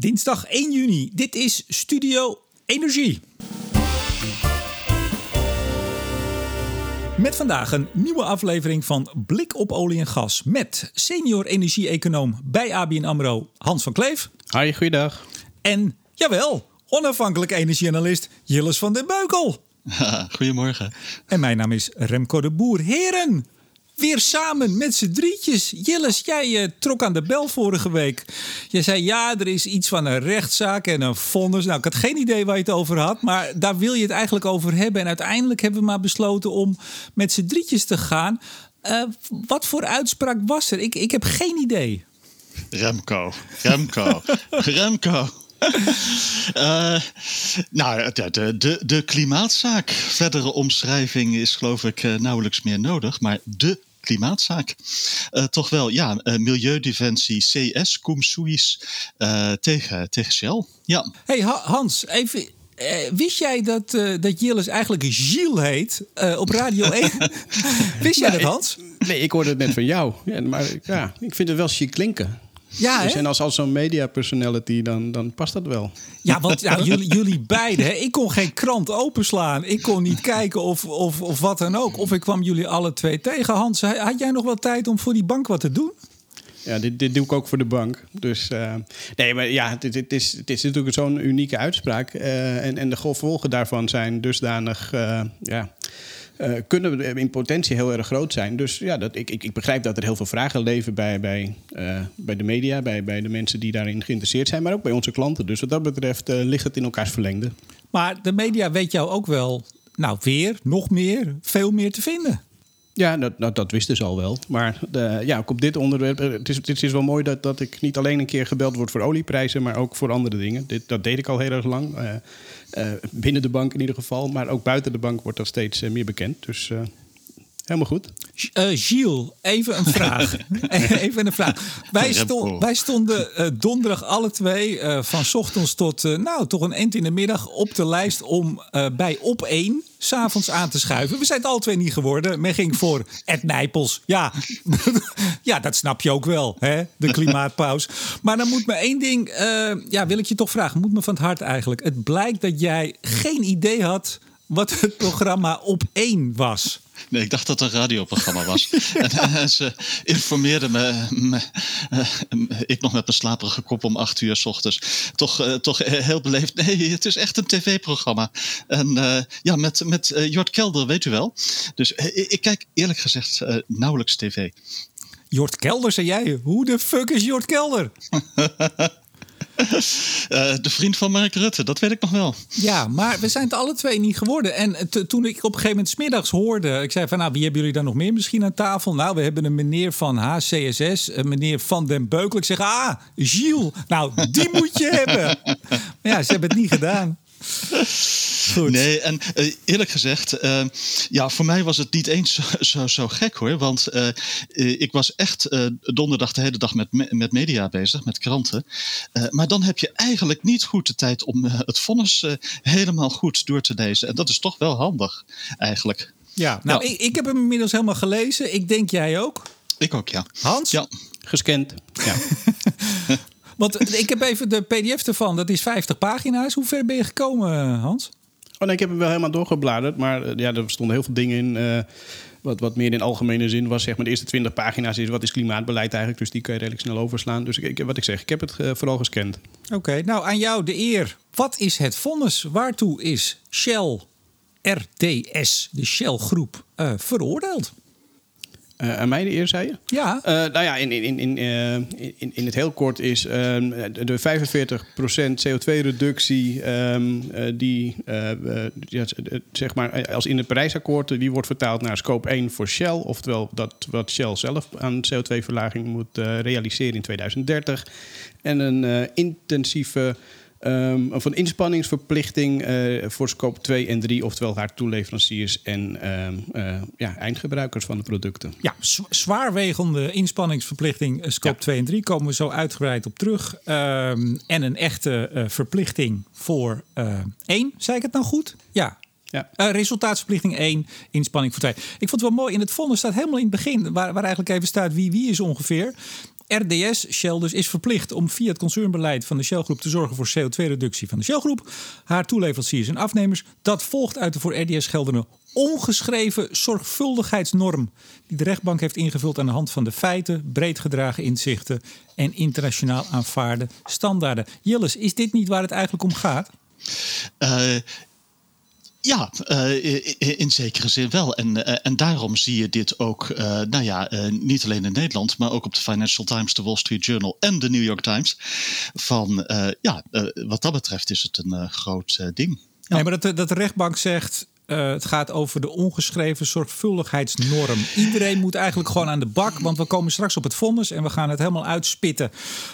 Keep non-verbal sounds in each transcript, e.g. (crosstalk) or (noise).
Dinsdag 1 juni. Dit is Studio Energie. Met vandaag een nieuwe aflevering van Blik op olie en gas. Met senior energie-econoom bij ABN AMRO Hans van Kleef. Hoi, goeiedag. En, jawel, onafhankelijk energieanalist Jilles van den Beukel. (laughs) Goedemorgen. En mijn naam is Remco de Boer. Heren, weer samen met z'n drietjes. Jilles, jij uh, trok aan de bel vorige week. Je zei ja, er is iets van een rechtszaak en een vonnis. Nou, ik had geen idee waar je het over had, maar daar wil je het eigenlijk over hebben. En uiteindelijk hebben we maar besloten om met z'n drietjes te gaan. Uh, wat voor uitspraak was er? Ik, ik heb geen idee. Remco, Remco, (laughs) Remco. Uh, nou, de, de, de, klimaatzaak. Verdere omschrijving is geloof ik uh, nauwelijks meer nodig. Maar de klimaatzaak. Uh, toch wel, ja, Milieudefensie CS, cum suis, tegen, tegen Shell. Ja. hey, Hans, even... wist jij dat, dat Jilles eigenlijk Gilles heet op Radio (laughs) 1? wist jij dat, Hans? nee, ik hoorde het net van jou. Ja, maar ja, ik vind het wel chic klinken. Ja, dus en als, als zo'n media personality, dan, dan past dat wel. Ja, want ja, jullie, jullie beiden, hè, ik kon geen krant openslaan. Ik kon niet kijken of, of, of wat dan ook. Of ik kwam jullie alle twee tegen. Hans, had jij nog wel tijd om voor die bank wat te doen? Ja, dit, dit doe ik ook voor de bank. Dus uh, nee, maar ja, het, het, is, het is natuurlijk zo'n unieke uitspraak. Uh, en, en de gevolgen daarvan zijn dusdanig. Uh, ja, uh, kunnen in potentie heel erg groot zijn. Dus ja, dat, ik, ik, ik begrijp dat er heel veel vragen leven bij, bij, uh, bij de media, bij, bij de mensen die daarin geïnteresseerd zijn, maar ook bij onze klanten. Dus wat dat betreft uh, ligt het in elkaars verlengde. Maar de media weet jou ook wel, nou weer, nog meer, veel meer te vinden. Ja, dat, dat, dat wisten ze al wel. Maar de, ja, ook op dit onderwerp. Het is, het is wel mooi dat, dat ik niet alleen een keer gebeld word voor olieprijzen, maar ook voor andere dingen. Dit, dat deed ik al heel erg lang. Uh, uh, binnen de bank in ieder geval. Maar ook buiten de bank wordt dat steeds meer bekend. Dus helemaal goed. Gilles, even een vraag. (laughs) even een vraag. Wij, stond, wij stonden donderdag alle twee van ochtends tot nou toch een eind in de middag op de lijst om bij op 1 s'avonds aan te schuiven. We zijn het alle twee niet geworden. Men ging voor Ed Nijpels. Ja, (laughs) ja dat snap je ook wel, hè? de (laughs) klimaatpaus. Maar dan moet me één ding, uh, ja, wil ik je toch vragen. Moet me van het hart eigenlijk. Het blijkt dat jij geen idee had wat het programma op één was. Nee, ik dacht dat het een radioprogramma was. (laughs) (laughs) en, en, ze informeerden me, me uh, ik nog met mijn slaperige kop om acht uur s ochtends, toch, uh, toch heel beleefd. Nee, het is echt een tv-programma. En uh, ja, met, met Jort Kelder, weet u wel. Dus ik kijk eerlijk gezegd nauwelijks tv. Jort Kelder, zei jij? Hoe de fuck is Jort Kelder? (laughs) Uh, de vriend van Mark Rutte, dat weet ik nog wel. Ja, maar we zijn het alle twee niet geworden. En toen ik op een gegeven moment smiddags hoorde... ik zei van, nou, wie hebben jullie dan nog meer misschien aan tafel? Nou, we hebben een meneer van HCSS, een meneer Van den Beukel. Ik zeg, ah, Gilles. Nou, die moet je hebben. (laughs) Maar ja, ze hebben het niet gedaan. (laughs) Goed. Nee, en uh, eerlijk gezegd, uh, ja, voor mij was het niet eens zo, zo, zo gek hoor. Want uh, ik was echt donderdag de hele dag met, met media bezig, met kranten. maar dan heb je eigenlijk niet goed de tijd om het vonnis helemaal goed door te lezen. En dat is toch wel handig, eigenlijk. Ja, nou, ja. Ik, ik heb hem inmiddels helemaal gelezen. Ik denk jij ook. Ik ook, ja. Hans? Ja. Gescand. (laughs) Ja. Want ik heb even de PDF ervan. Dat is 50 pagina's. Hoe ver ben je gekomen, Hans? Oh nee, ik heb hem wel helemaal doorgebladerd. Maar ja, er stonden heel veel dingen in. Uh, wat, wat meer in algemene zin was. Zeg maar, de eerste 20 pagina's is wat is klimaatbeleid eigenlijk. Dus die kun je redelijk snel overslaan. Dus ik, wat ik zeg, ik heb het uh, vooral gescand. Oké, okay, nou aan jou de eer. Wat is het vonnis? Waartoe is Shell RTS, de Shell groep, uh, veroordeeld? Uh, aan mij de eer, zei je? Ja. Uh, nou ja, in, in, in, uh, in, in het heel kort is de 45% CO2-reductie um, die, ja, zeg maar, als in het Parijsakkoord, die wordt vertaald naar scope 1 voor Shell. Oftewel dat wat Shell zelf aan CO2-verlaging moet realiseren in 2030. En een intensieve Um, of een inspanningsverplichting uh, voor scope 2 en 3, oftewel haar toeleveranciers en um, uh, ja, eindgebruikers van de producten. Ja, zwaarwegende inspanningsverplichting uh, scope ja. 2 en 3 komen we zo uitgebreid op terug. Um, en een echte verplichting voor 1, zei ik het nou goed? Ja, Ja. Uh, resultaatsverplichting 1, inspanning voor 2. Ik vond het wel mooi. In het vonnis staat helemaal in het begin, waar, waar eigenlijk even staat wie wie is ongeveer. RDS, Shell dus, is verplicht om via het concernbeleid van de Shell-groep te zorgen voor CO2-reductie van de Shell-groep, haar toeleveranciers en afnemers. Dat volgt uit de voor RDS geldende ongeschreven zorgvuldigheidsnorm die de rechtbank heeft ingevuld aan de hand van de feiten, breed gedragen inzichten en internationaal aanvaarde standaarden. Jillis, is dit niet waar het eigenlijk om gaat? Uh, ja, uh, in zekere zin wel. En, uh, en daarom zie je dit ook, uh, nou ja, niet alleen in Nederland, maar ook op de Financial Times, de Wall Street Journal en de New York Times. Van ja, wat dat betreft is het een groot ding. Nee, maar dat, dat de rechtbank zegt. Uh, het gaat over de ongeschreven zorgvuldigheidsnorm. Iedereen moet eigenlijk gewoon aan de bak, want we komen straks op het vonnis en we gaan het helemaal uitspitten.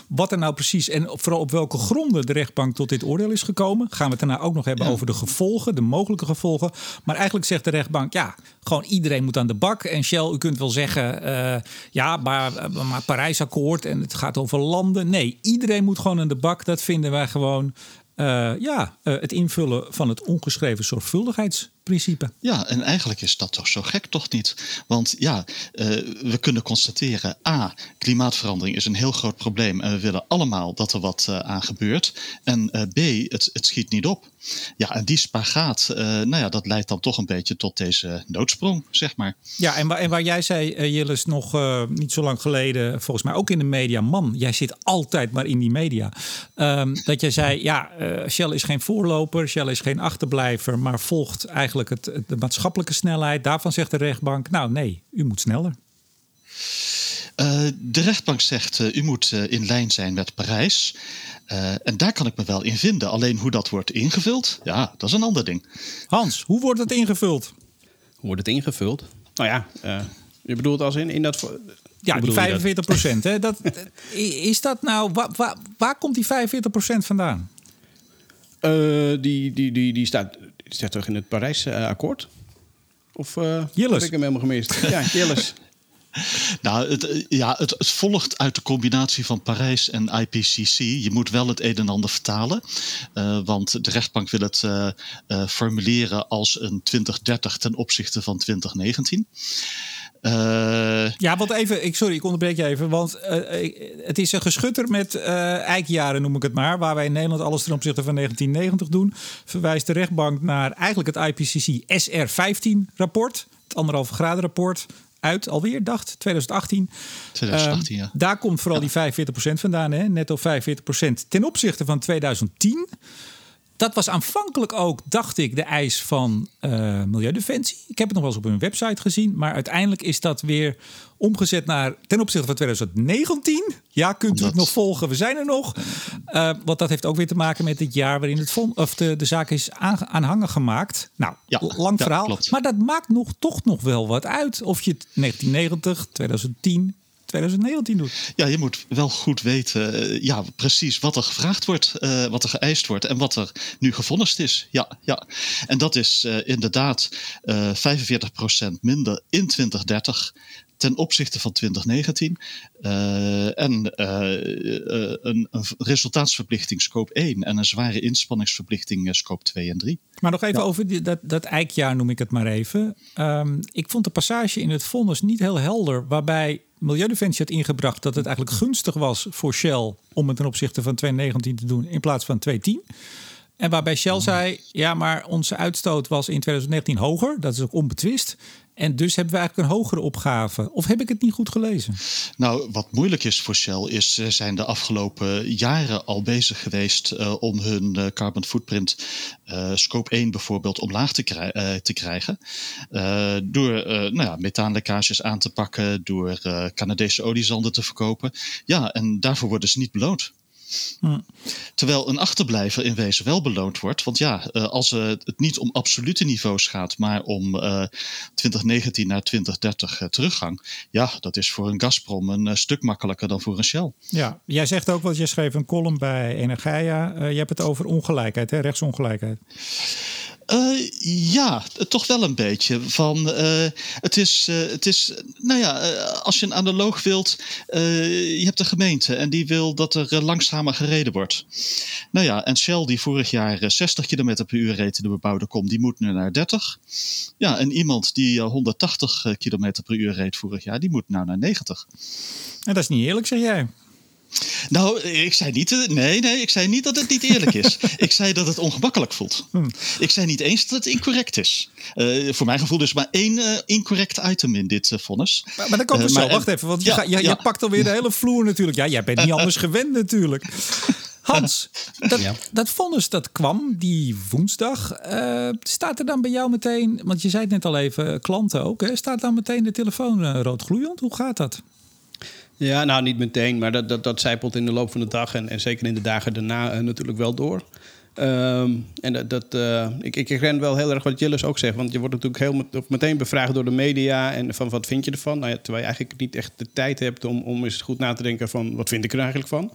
Wat er nou precies en vooral op welke gronden de rechtbank tot dit oordeel is gekomen. Gaan we het daarna ook nog hebben over de gevolgen, de mogelijke gevolgen. Maar eigenlijk zegt de rechtbank, ja, gewoon iedereen moet aan de bak. En Shell, u kunt wel zeggen, uh, ja, maar, maar Parijsakkoord en het gaat over landen. Nee, iedereen moet gewoon aan de bak. Dat vinden wij gewoon uh, ja, het invullen van het ongeschreven zorgvuldigheidsprincipe. Ja, en eigenlijk is dat toch zo gek, toch niet? Want ja, uh, we kunnen constateren: A, klimaatverandering is een heel groot probleem en we willen allemaal dat er wat aan gebeurt. En B, het, het schiet niet op. Ja, en die spagaat, uh, nou ja, dat leidt dan toch een beetje tot deze noodsprong, zeg maar. Ja, en waar, en waar jij zei, uh, Jillis, nog uh, niet zo lang geleden, volgens mij ook in de media, man, jij zit altijd maar in die media. Um, dat jij zei, ja, Shell is geen voorloper, Shell is geen achterblijver, maar volgt eigenlijk het, het, de maatschappelijke snelheid. Daarvan zegt de rechtbank, nou nee, u moet sneller. Uh, de rechtbank zegt, uh, u moet uh, in lijn zijn met Parijs. en daar kan ik me wel in vinden. Alleen hoe dat wordt ingevuld, ja, dat is een ander ding. Hans, hoe wordt het ingevuld? Hoe wordt het ingevuld? Nou ja, je bedoelt als in, in dat... Ja, die 45 procent. Hè? Dat, (laughs) is dat nou... Waar, waar, waar komt die 45 procent vandaan? die, die, die, die, staat, die staat toch in het Parijs-akkoord? Of uh, heb ik hem helemaal gemist? ja, Jillis. (laughs) Nou, het, eh, ja, het, het, volgt uit de combinatie van Parijs en IPCC. Je moet wel het een en ander vertalen. Uh, want de rechtbank wil het uh, uh, formuleren als een 2030 ten opzichte van 2019. Ja, want even, ik, sorry, ik onderbreek je even. Want het is een geschutter met eikjaren, noem ik het maar. Waar wij in Nederland alles ten opzichte van 1990 doen. Verwijst de rechtbank naar eigenlijk het IPCC SR15-rapport. Het anderhalve graden rapport uit alweer, dacht 2018. 2018, uh, ja. Daar komt vooral ja. die 45% vandaan, hè? netto 45% ten opzichte van 2010. Dat was aanvankelijk ook, dacht ik, de eis van uh, Milieudefensie. Ik heb het nog wel eens op hun website gezien. Maar uiteindelijk is dat weer omgezet naar ten opzichte van 2019. Ja, kunt u het nog volgen? We zijn er nog. Uh, want dat heeft ook weer te maken met het jaar waarin het of de, de zaak is aan, aanhangen gemaakt. Nou, ja, lang verhaal. Ja, maar dat maakt nog, toch nog wel wat uit. Of je het 1990, 2010, 2019 doet. Ja, je moet wel goed weten uh, ja, precies wat er gevraagd wordt, uh, wat er geëist wordt en wat er nu gevonnist is. Ja, ja. En dat is uh, inderdaad 45% minder in 2030 ten opzichte van 2019. Uh, en uh, een, een, resultaatsverplichting scope 1 en een zware inspanningsverplichting scope 2 en 3. Maar nog even ja. over die, dat, dat eikjaar noem ik het maar even. Um, ik vond de passage in het vonnis niet heel helder, waarbij Milieudefensie had ingebracht dat het eigenlijk gunstig was voor Shell om het ten opzichte van 2019 te doen in plaats van 2010. En waarbij Shell zei: ja, maar onze uitstoot was in 2019 hoger. Dat is ook onbetwist. En dus hebben we eigenlijk een hogere opgave. Of heb ik het niet goed gelezen? Nou, wat moeilijk is voor Shell is, ze zijn de afgelopen jaren al bezig geweest uh, om hun uh, carbon footprint, scope 1 bijvoorbeeld, omlaag te, te krijgen. door nou ja, methaanlekkages aan te pakken, door Canadese oliezanden te verkopen. Ja, en daarvoor worden ze niet beloond. Hm. Terwijl een achterblijver in wezen wel beloond wordt. Want ja, uh, als uh, het niet om absolute niveaus gaat, maar om uh, 2019 naar 2030 uh, teruggang. Ja, dat is voor een Gazprom een stuk makkelijker dan voor een Shell. Ja, jij zegt ook wat je schreef een column bij Energia. je hebt het over ongelijkheid, hè? rechtsongelijkheid. Uh, ja, toch wel een beetje. Van, uh, het, is, uh, het is, nou ja, als je een analoog wilt, je hebt de gemeente en die wil dat er langzamer gereden wordt. Nou ja, en Shell die vorig jaar 60 km per uur reed in de bebouwde kom, die moet nu naar 30. Ja, en iemand die 180 km per uur reed vorig jaar, die moet nou naar 90. En dat is niet eerlijk, zeg jij. Nou, ik zei niet, eh, nee, nee, ik zei niet dat het niet eerlijk is. (laughs) ik zei dat het ongemakkelijk voelt. Hmm. Ik zei niet eens dat het incorrect is. Uh, voor mijn gevoel is maar één uh, incorrect item in dit uh, vonnis. Maar, maar dan komt het zo, wacht even, want je, ja, je, je pakt alweer de hele vloer natuurlijk. Ja, jij bent niet (laughs) anders gewend natuurlijk. Hans, (laughs) dat, dat vonnis dat kwam die woensdag. staat er dan bij jou meteen, want je zei het net al even, klanten ook, hè, staat dan meteen de telefoon rood gloeiend? Hoe gaat dat? Ja, nou niet meteen, maar dat, dat, dat zijpelt in de loop van de dag en, en zeker in de dagen daarna uh, natuurlijk wel door. Um, en dat, dat uh, ik, ik ren wel heel erg wat Jillis ook zegt. Want je wordt natuurlijk heel met, meteen bevraagd door de media. En van wat vind je ervan? Nou ja, terwijl je eigenlijk niet echt de tijd hebt om, om eens goed na te denken van wat vind ik er eigenlijk van.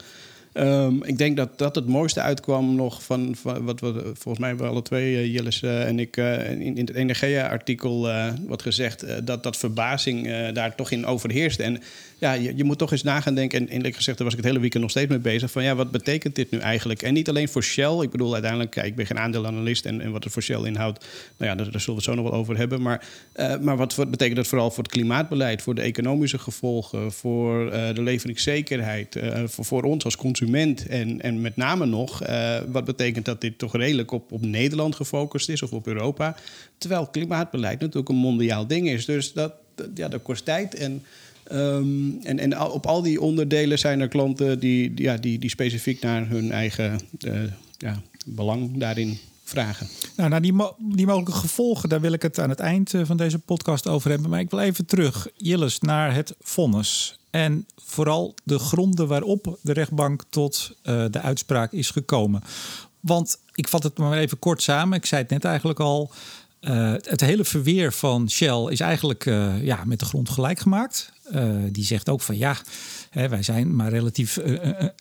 Um, ik denk dat dat het mooiste uitkwam nog van, van wat we volgens mij we alle twee, uh, Jillis uh, en ik, in, in, het Energia-artikel wat gezegd dat dat verbazing daar toch in overheerst. En ja, je, je, moet toch eens nagaan denken. En eerlijk gezegd, daar was ik het hele weekend nog steeds mee bezig. Van ja, wat betekent dit nu eigenlijk? En niet alleen voor Shell. Ik bedoel, uiteindelijk, kijk, ik ben geen aandeelanalist. En, en wat het voor Shell inhoudt, nou ja, daar, zullen we het zo nog wel over hebben. Maar, uh, maar wat, wat, betekent dat vooral voor het klimaatbeleid, voor de economische gevolgen, voor uh, de leveringszekerheid, uh, voor, voor ons als consument. En, en met name nog, wat betekent dat dit toch redelijk op, op Nederland gefocust is of op Europa? Terwijl klimaatbeleid natuurlijk een mondiaal ding is. Dus dat, ja, dat kost tijd. En Um, en, en op al die onderdelen zijn er klanten die, ja, die, die specifiek naar hun eigen uh, ja, belang daarin vragen. Nou, nou die, die mogelijke gevolgen, daar wil ik het aan het eind eh, van deze podcast over hebben. Maar ik wil even terug, Jilles, naar het vonnis. En vooral de gronden waarop de rechtbank tot uh, de uitspraak is gekomen. Want ik vat het maar even kort samen. Ik zei het net eigenlijk al. Het hele verweer van Shell is eigenlijk ja, met de grond gelijk gemaakt. Uh, die zegt ook van ja, hè, wij zijn maar relatief,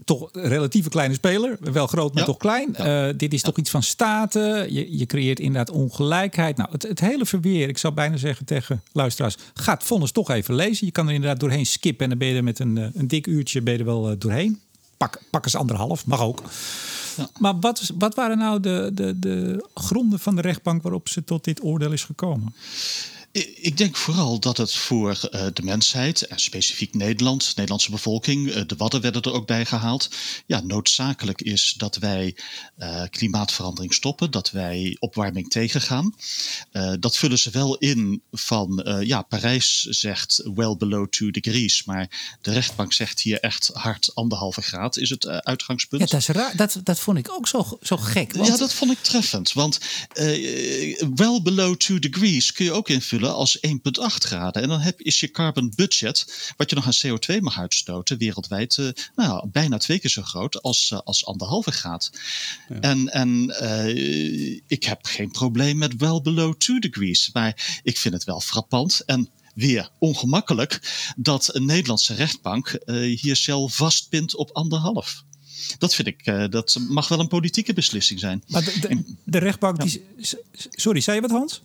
toch relatieve kleine speler. Wel groot, maar ja. toch klein. Ja. dit is ja. toch iets van staten. Je, je, creëert inderdaad ongelijkheid. Nou, het, het, hele verweer, ik zou bijna zeggen tegen luisteraars, gaat vonnis toch even lezen. Je kan er inderdaad doorheen skippen en dan ben je er met een, een dik uurtje ben je er wel doorheen. Pak, pak eens anderhalf, mag ook. Maar wat, wat waren nou de, de, de gronden van de rechtbank waarop ze tot dit oordeel is gekomen? Ik denk vooral dat het voor uh, de mensheid, en specifiek Nederland, de Nederlandse bevolking, uh, de Wadden werden er ook bij gehaald, ja, noodzakelijk is dat wij uh, klimaatverandering stoppen, dat wij opwarming tegengaan. dat vullen ze wel in van, ja, Parijs zegt well below 2 degrees, maar de rechtbank zegt hier echt hard anderhalve graad is het uitgangspunt. Ja, dat is raar. Dat, dat vond ik ook zo, zo gek. Want... Ja, dat vond ik treffend, want well below 2 degrees kun je ook invullen als 1,8 graden. En dan heb, is je carbon budget, wat je nog aan CO2 mag uitstoten, wereldwijd uh, nou, bijna twee keer zo groot als, uh, als anderhalve graad. Ja. En, en uh, ik heb geen probleem met well below 2 degrees. Maar ik vind het wel frappant en weer ongemakkelijk dat een Nederlandse rechtbank hier zelf vastpint op anderhalf dat vind ik, uh, dat mag wel een politieke beslissing zijn. Maar de, de, de rechtbank, ja. die, sorry, zei je wat Hans?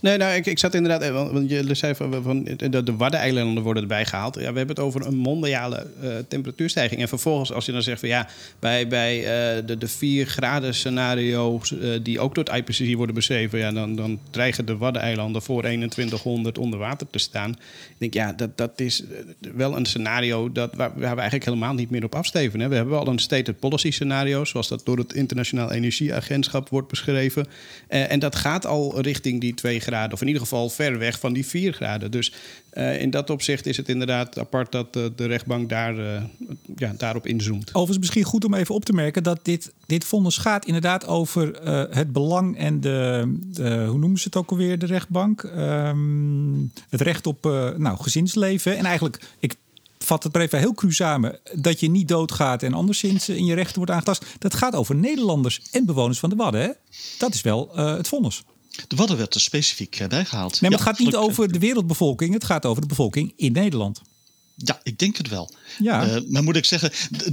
Nee, nou, ik, ik zat inderdaad, eh, want je zei van, van de, de Waddeneilanden worden erbij gehaald. Ja, we hebben het over een mondiale uh, temperatuurstijging. En vervolgens, als je dan zegt van ja, bij, bij de, de 4 graden scenario's die ook door het IPCC worden beschreven, ja, dan, dan dreigen de Waddeneilanden voor 2100 onder water te staan. Ik denk ja, dat, dat is wel een scenario dat, waar, we eigenlijk helemaal niet meer op afsteven. Hè. We hebben wel een stated policy scenario, zoals dat door het Internationaal Energieagentschap wordt beschreven. en dat gaat al richting die 2 graden. Of in ieder geval ver weg van die 4 graden. Dus uh, in dat opzicht is het inderdaad apart dat uh, de rechtbank daar, uh, ja, daarop inzoomt. Overigens misschien goed om even op te merken dat dit, dit vonnis gaat inderdaad over het belang en de, de, hoe noemen ze het ook alweer, de rechtbank? Um, het recht op nou, gezinsleven. En eigenlijk, ik vat het maar even heel cru samen, dat je niet doodgaat en anderszins in je rechten wordt aangetast. Dat gaat over Nederlanders en bewoners van de Wadden. Dat is wel het vonnis. De Wadden werd er specifiek bijgehaald. Nee, maar het gaat niet over de wereldbevolking. Het gaat over de bevolking in Nederland. Ja, ik denk het wel. Ja. Uh, maar moet ik zeggen,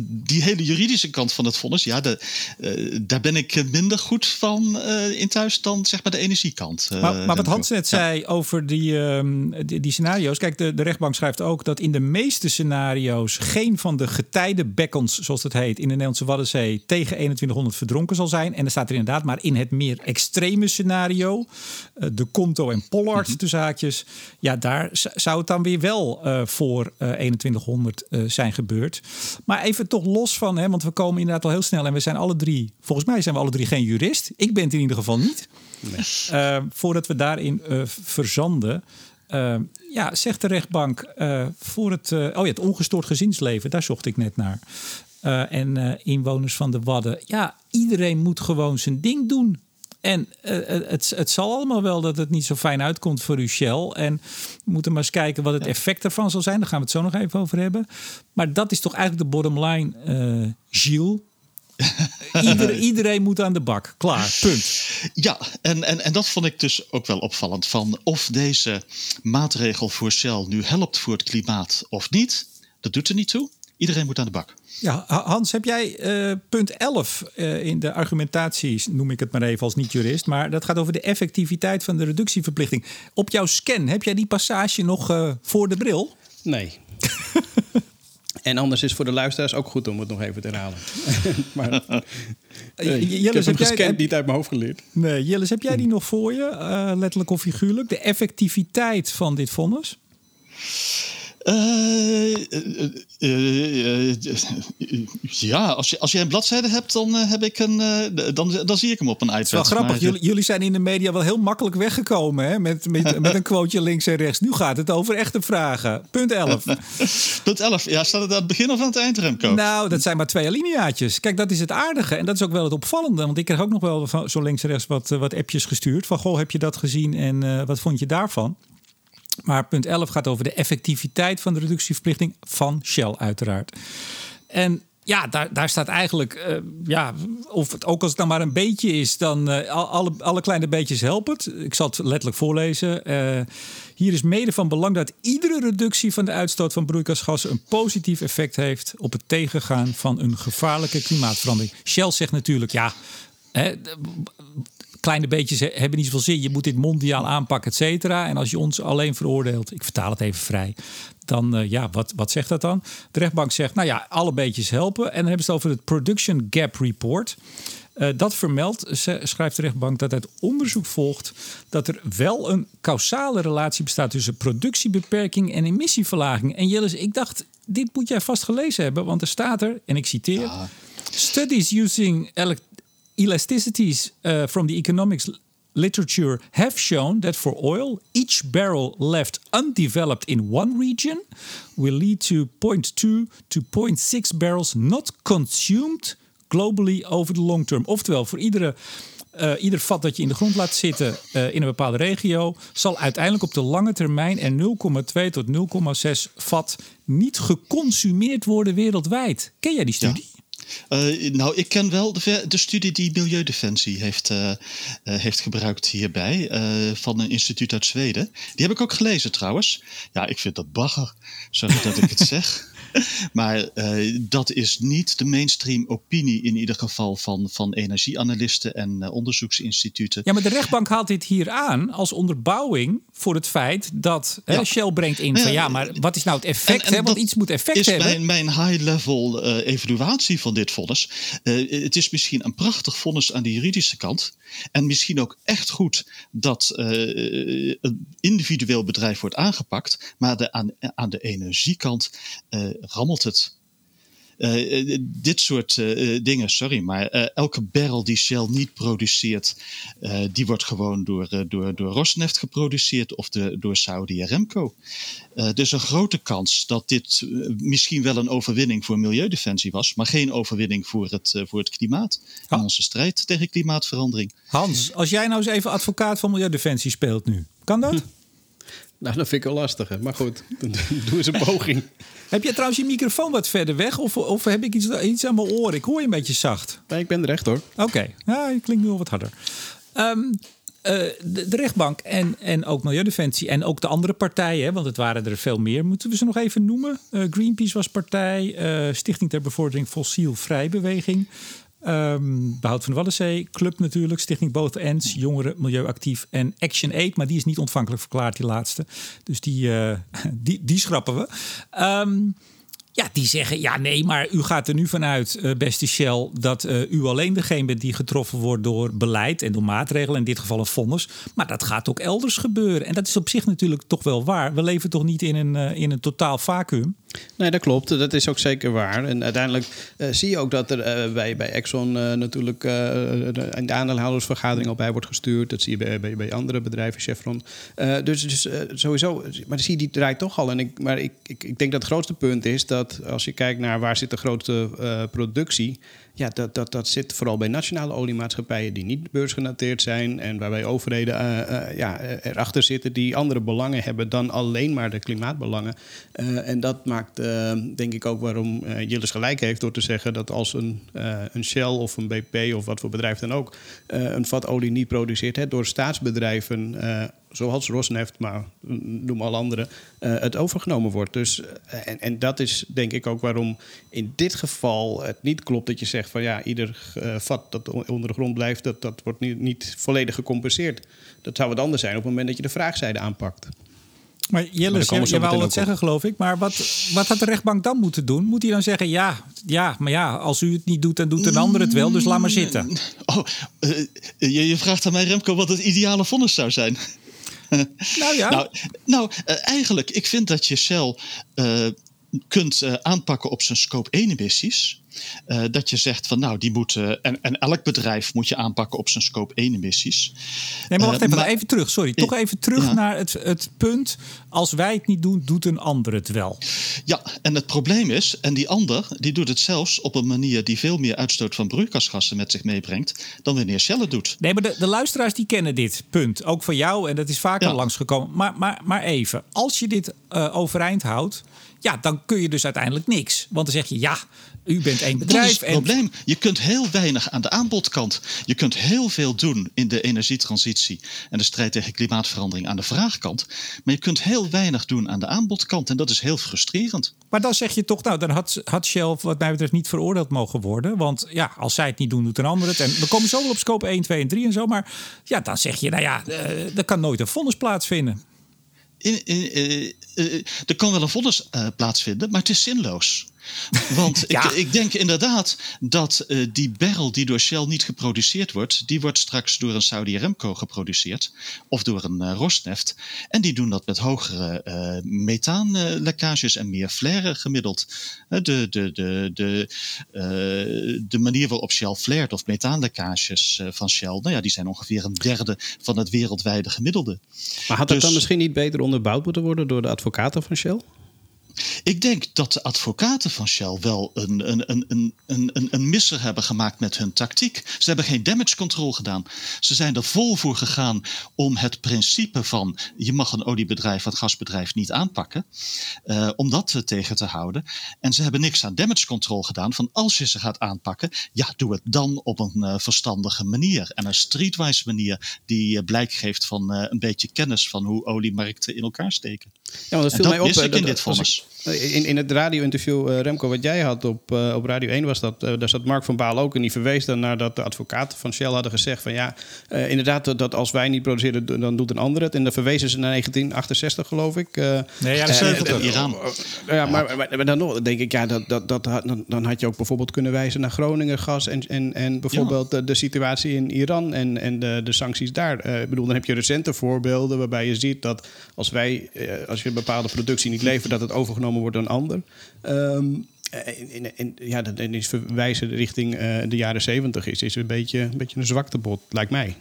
die hele juridische kant van het vonnis, ja, de, uh, daar ben ik minder goed van uh, in thuis dan zeg maar de energiekant. maar, maar wat Hans net ja. zei over die, ehm, die, die, scenario's. Kijk, de, de rechtbank schrijft ook dat in de meeste scenario's geen van de getijdenbekkens, zoals het heet, in de Nederlandse Waddenzee tegen 2100 verdronken zal zijn. En er staat er inderdaad, maar in het meer extreme scenario, de Conto en Pollard, mm -hmm. zaakjes, ja, daar zou het dan weer wel voor 2100 uh, eh, zijn gebeurd. Maar even toch los van, hè, want we komen inderdaad al heel snel en we zijn alle drie, volgens mij zijn we alle drie geen jurist. Ik ben het in ieder geval niet. Nee. Uh, voordat we daarin uh, verzanden. ja, zegt de rechtbank voor het, oh ja, het ongestoord gezinsleven, daar zocht ik net naar. en inwoners van de Wadden. Ja, iedereen moet gewoon zijn ding doen. En uh, het, het zal allemaal wel dat het niet zo fijn uitkomt voor uw Shell. En we moeten maar eens kijken wat het effect ervan zal zijn. Daar gaan we het zo nog even over hebben. Maar dat is toch eigenlijk de bottom line, uh, Gilles. (laughs) Ieder, iedereen moet aan de bak. Klaar, punt. Ja, en, en, en dat vond ik dus ook wel opvallend. Van of deze maatregel voor Shell nu helpt voor het klimaat of niet, dat doet er niet toe. Iedereen moet aan de bak. Ja, Hans, heb jij uh, punt 11 uh, in de argumentaties, noem ik het maar even als niet-jurist, maar dat gaat over de effectiviteit van de reductieverplichting. Op jouw scan, heb jij die passage nog uh, voor de bril? Nee. (laughs) en anders is voor de luisteraars ook goed om het nog even te herhalen. (laughs) maar, ik heb hem heb gescand, jij, niet uit mijn hoofd geleerd. Nee, Jellis, heb jij die nog voor je, letterlijk of figuurlijk? De effectiviteit van dit vonnis? Uh, ja, als je, als je een bladzijde hebt, dan heb ik een. dan, dan zie ik hem op een iPad. Het is wel grappig. Jullie, jullie zijn in de media wel heel makkelijk weggekomen hè? Met, met, (laughs) met een quoteje links en rechts. Nu gaat het over echte vragen. Punt 11. (laughs) Punt 11. Ja, staat het aan het begin of aan het eind, Remco? Nou, dat zijn maar twee alineaatjes. Kijk, dat is het aardige. En dat is ook wel het opvallende. Want ik kreeg ook nog wel zo links en rechts wat, wat appjes gestuurd. Van, goh, heb je dat gezien en wat vond je daarvan? Maar punt 11 gaat over de effectiviteit van de reductieverplichting van Shell, uiteraard. En ja, daar, daar staat eigenlijk, uh, ja, of het, ook als het dan maar een beetje is, dan uh, alle, alle kleine beetjes helpen het. Ik zal het letterlijk voorlezen. Uh, hier is mede van belang dat iedere reductie van de uitstoot van broeikasgassen een positief effect heeft op het tegengaan van een gevaarlijke klimaatverandering. Shell zegt natuurlijk, ja, kleine beetjes hebben niet zoveel zin. Je moet dit mondiaal aanpakken, et cetera. En als je ons alleen veroordeelt, ik vertaal het even vrij, dan uh, ja, wat, wat zegt dat dan? De rechtbank zegt, nou ja, alle beetjes helpen. En dan hebben ze het over het Production Gap Report. Uh, dat vermeldt, schrijft de rechtbank, dat uit onderzoek volgt dat er wel een causale relatie bestaat tussen productiebeperking en emissieverlaging. En Jillis, ik dacht, dit moet jij vast gelezen hebben, want er staat er, en ik citeer: ja. Studies using elasticities uh, from the economics literature have shown that for oil, each barrel left undeveloped in one region will lead to 0.2 to 0.6 barrels not consumed globally over the long term. Oftewel, voor iedere, uh, ieder vat dat je in de grond laat zitten uh, in een bepaalde regio, zal uiteindelijk op de lange termijn er 0,2 tot 0,6 vat niet geconsumeerd worden wereldwijd. Ken jij die studie? Ja. Uh, nou, ik ken wel de, de, studie die Milieudefensie heeft, uh, uh, heeft gebruikt hierbij, van een instituut uit Zweden. Die heb ik ook gelezen trouwens. Ja, ik vind dat bagger, sorry dat ik het (laughs) zeg. maar dat is niet de mainstream opinie in ieder geval van, van energieanalisten en onderzoeksinstituten. Ja, maar de rechtbank haalt dit hier aan als onderbouwing voor het feit dat ja. Shell brengt in van ja, maar wat is nou het effect? En, en hè? Want iets moet effect is hebben. Mijn, mijn high-level uh, evaluatie van dit vonnis. het is misschien een prachtig vonnis aan de juridische kant. En misschien ook echt goed dat een individueel bedrijf wordt aangepakt. Maar de, aan, aan de energiekant rammelt het. Uh, dit soort uh, dingen, sorry, maar elke barrel die Shell niet produceert, die wordt gewoon door, door, door Rosneft geproduceerd of de, door Saudi Aramco. dus een grote kans dat dit misschien wel een overwinning voor milieudefensie was, maar geen overwinning voor het, voor het klimaat en onze strijd tegen klimaatverandering. Hans, als jij nou eens even advocaat van milieudefensie speelt nu, kan dat? (laughs) Nou, dat vind ik wel lastig. Maar goed, (laughs) doe eens een poging. heb je trouwens je microfoon wat verder weg? Of, of heb ik iets, iets aan mijn oren? Ik hoor je een beetje zacht. Nee, ik ben er echt hoor. Oké, okay. ja, je klinkt nu al wat harder. Um, de, de, rechtbank en, en ook Milieudefensie en ook de andere partijen, want het waren er veel meer, moeten we ze nog even noemen? Greenpeace was partij, Stichting ter Bevordering Fossiel Vrijbeweging, Um, Behoud van de Waddenzee, Club natuurlijk, Stichting Both Ends, Jongeren, Milieuactief en Action Aid. Maar die is niet ontvankelijk verklaard, die laatste. Dus die, uh, (laughs) die, die schrappen we. Um, ja, die zeggen, ja nee, maar u gaat er nu vanuit, uh, beste Shell, dat uh, u alleen degene bent die getroffen wordt door beleid en door maatregelen, in dit geval een vonnis. Maar dat gaat ook elders gebeuren. En dat is op zich natuurlijk toch wel waar. We leven toch niet in een, in een totaal vacuüm. Nee, dat klopt. Dat is ook zeker waar. En uiteindelijk uh, zie je ook dat er uh, bij, bij Exxon uh, natuurlijk de, de aandeelhoudersvergadering al bij wordt gestuurd. Dat zie je bij, bij, andere bedrijven, Chevron. dus dus sowieso, maar zie die draait toch al. En ik, maar ik, ik, ik denk dat het grootste punt is dat als je kijkt naar waar zit de grote productie ja, dat, dat, dat zit vooral bij nationale oliemaatschappijen die niet beursgenoteerd zijn en waarbij overheden uh, uh, ja, erachter zitten die andere belangen hebben dan alleen maar de klimaatbelangen. En dat maakt denk ik ook waarom Jillis gelijk heeft door te zeggen dat als een, een Shell of een BP of wat voor bedrijf dan ook een vat olie niet produceert, hè, door staatsbedrijven zoals Rosneft, maar noem al andere, uh, het overgenomen wordt. Dus, en, en dat is denk ik ook waarom in dit geval het niet klopt dat je zegt van ja, ieder uh, vat dat onder de grond blijft, dat, dat wordt niet, niet volledig gecompenseerd. Dat zou wat anders zijn op het moment dat je de vraagzijde aanpakt. Maar Jelle, je, je wou wat zeggen, geloof ik. Maar wat, wat had de rechtbank dan moeten doen? Moet hij dan zeggen, ja, ja, maar ja, als u het niet doet, dan doet een ander het wel, dus laat maar zitten. Oh, uh, je, je vraagt aan mij, Remco, wat het ideale vonnis zou zijn. (laughs) Nou ja. nou, nou uh, eigenlijk, ik vind dat je Shell uh, kunt uh, aanpakken op zijn scope 1 emissies. Uh, dat je zegt van nou, die moeten. En, en elk bedrijf moet je aanpakken op zijn scope 1 emissies. Nee, maar wacht even, maar, even terug. Sorry, toch even terug ja. naar het, het punt. Als wij het niet doen, doet een ander het wel. Ja, en het probleem is, en die ander die doet het zelfs op een manier die veel meer uitstoot van broeikasgassen met zich meebrengt dan wanneer Shell het doet. Nee, maar de, de luisteraars die kennen dit punt. Ook van jou, en dat is vaker ja. langsgekomen. Maar, maar, maar even, als je dit uh, overeind houdt ja, dan kun je dus uiteindelijk niks. Want dan zeg je ja, u bent één bedrijf. Dat is het probleem. Je kunt heel weinig aan de aanbodkant. Je kunt heel veel doen in de energietransitie en de strijd tegen klimaatverandering aan de vraagkant. Maar je kunt heel weinig doen aan de aanbodkant. En dat is heel frustrerend. Maar dan zeg je toch, nou, dan had, had Shell wat mij betreft niet veroordeeld mogen worden. Want ja, als zij het niet doen, doet een ander het. En we komen zo wel op scope 1, 2 en 3 en zo. Maar ja, dan zeg je, nou ja, uh, er kan nooit een vonnis plaatsvinden. In, in, uh, uh, er kan wel een vonnis uh, plaatsvinden, maar het is zinloos. Want ja. ik, ik, denk inderdaad dat uh, die barrel die door Shell niet geproduceerd wordt, die wordt straks door een Saudi Aramco geproduceerd of door een uh, Rosneft. En die doen dat met hogere uh, methaanlekkages en meer flare gemiddeld. de, de, de, de, de manier waarop Shell flared of methaanlekkages van Shell, nou ja, die zijn ongeveer een derde van het wereldwijde gemiddelde. Maar had dat dus, dan misschien niet beter onderbouwd moeten worden door de advocaten van Shell? Ik denk dat de advocaten van Shell wel een, een, een, een, een, een misser hebben gemaakt met hun tactiek. Ze hebben geen damage control gedaan. Ze zijn er vol voor gegaan om het principe van je mag een oliebedrijf, een gasbedrijf niet aanpakken, uh, om dat uh, tegen te houden. En ze hebben niks aan damage control gedaan van als je ze gaat aanpakken, ja, doe het dan op een uh, verstandige manier. En een streetwise manier die blijk geeft van een beetje kennis van hoe oliemarkten in elkaar steken. Ja, want dat viel en mij op. Ik in dat, dit vonnis. In, in het radio-interview, uh, Remco, wat jij had op, uh, op Radio 1 was dat. Uh, daar zat Mark van Baal ook en die verwees dan naar dat de advocaten van Shell hadden gezegd: van ja, inderdaad, dat, dat, als wij niet produceren, dan doet een ander het. En dan verwezen ze naar 1968, geloof ik. nee, ja, 70. Iran. Ja, maar, dan nog denk ik, ja, dat, dat, dat, dan, dan had je ook bijvoorbeeld kunnen wijzen naar Groningen gas en, en, en bijvoorbeeld ja. de, de, situatie in Iran en, en de, de sancties daar. ik bedoel, dan heb je recente voorbeelden waarbij je ziet dat als wij, als je een bepaalde productie niet levert, dat het overgenomen wordt door een ander. Um, en, en, ja, dat is verwijzen richting uh, de jaren zeventig is, is een beetje, een beetje een zwaktebod, lijkt mij.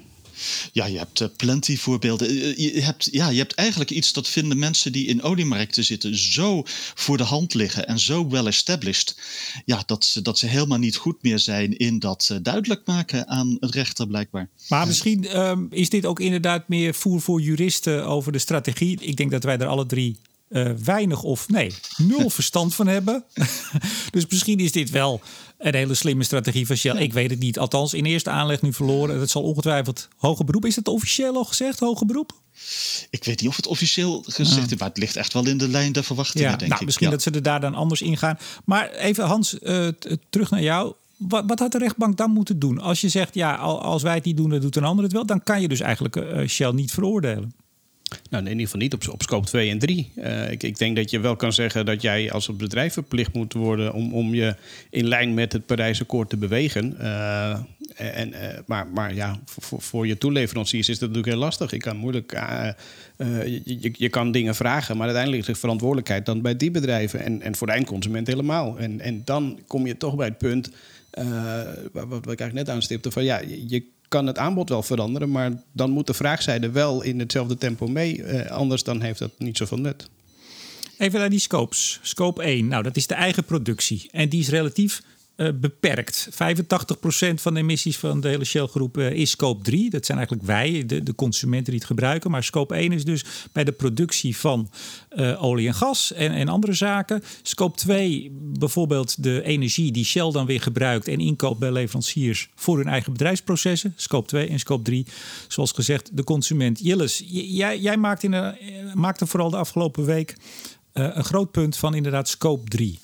Ja, je hebt uh, plenty voorbeelden. Uh, je, hebt, ja, je hebt eigenlijk iets dat vinden mensen die in oliemarkten zitten zo voor de hand liggen en zo well established. Ja, dat ze, dat ze helemaal niet goed meer zijn in dat uh, duidelijk maken aan het rechter, blijkbaar. Maar misschien um, is dit ook inderdaad meer voer voor juristen over de strategie. Ik denk dat wij er alle drie weinig of nee, nul (laughs) verstand van hebben. (laughs) dus misschien is dit wel een hele slimme strategie van Shell. Ik weet het niet. Althans, in eerste aanleg nu verloren. Het zal ongetwijfeld hoger beroep. Is het officieel al gezegd, hoger beroep? Ik weet niet of het officieel gezegd is, maar het ligt echt wel in de lijn der verwachtingen, ja, denk nou, ik. Misschien dat ze er daar dan anders in gaan. Maar even Hans, uh, terug naar jou. Wat, wat, had de rechtbank dan moeten doen? Als je zegt, ja, als wij het niet doen, dan doet een ander het wel. Dan kan je dus eigenlijk uh, Shell niet veroordelen. Nou, in ieder geval niet op, op scope 2 en 3. Uh, ik, ik, denk dat je wel kan zeggen dat jij als bedrijf verplicht moet worden om, om je in lijn met het Parijsakkoord te bewegen. Uh, en, uh, maar, maar ja, voor, voor je toeleveranciers is dat natuurlijk heel lastig. Je kan moeilijk. Je, je, kan dingen vragen, maar uiteindelijk ligt de verantwoordelijkheid dan bij die bedrijven en, en voor de eindconsument helemaal. En, en dan kom je toch bij het punt. wat, wat ik eigenlijk net aanstipte: van ja, je kan het aanbod wel veranderen, maar dan moet de vraagzijde wel in hetzelfde tempo mee. Uh, anders dan heeft dat niet zoveel nut. Even naar die scopes. Scope 1, nou dat is de eigen productie. En die is relatief uh, beperkt. 85% van de emissies van de hele Shell-groep uh, is scope 3. Dat zijn eigenlijk wij, de, de, consumenten die het gebruiken. Maar scope 1 is dus bij de productie van uh, olie en gas en, en, andere zaken. Scope 2, bijvoorbeeld de energie die Shell dan weer gebruikt en inkoopt bij leveranciers voor hun eigen bedrijfsprocessen. Scope 2 en scope 3, zoals gezegd, de consument. Jilles, jij, jij in de, maakte vooral de afgelopen week een groot punt van inderdaad scope 3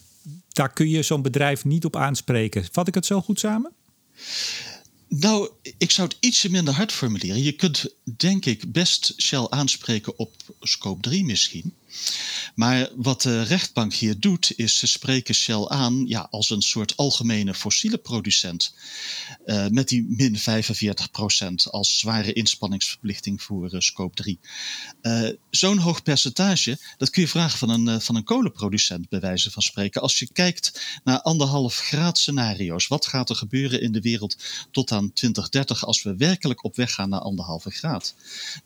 daar kun je zo'n bedrijf niet op aanspreken. Vat ik het zo goed samen? Nou, ik zou het ietsje minder hard formuleren. Je kunt, denk ik, best Shell aanspreken op scope 3 misschien. Maar wat de rechtbank hier doet, is ze spreken Shell aan ja, als een soort algemene fossiele producent. Uh, met die min 45% als zware inspanningsverplichting voor uh, scope 3. Uh, Zo'n hoog percentage, dat kun je vragen van een, van een kolenproducent, bij wijze van spreken. Als je kijkt naar anderhalf graad scenario's, wat gaat er gebeuren in de wereld tot aan 2030 als we werkelijk op weg gaan naar anderhalve graad?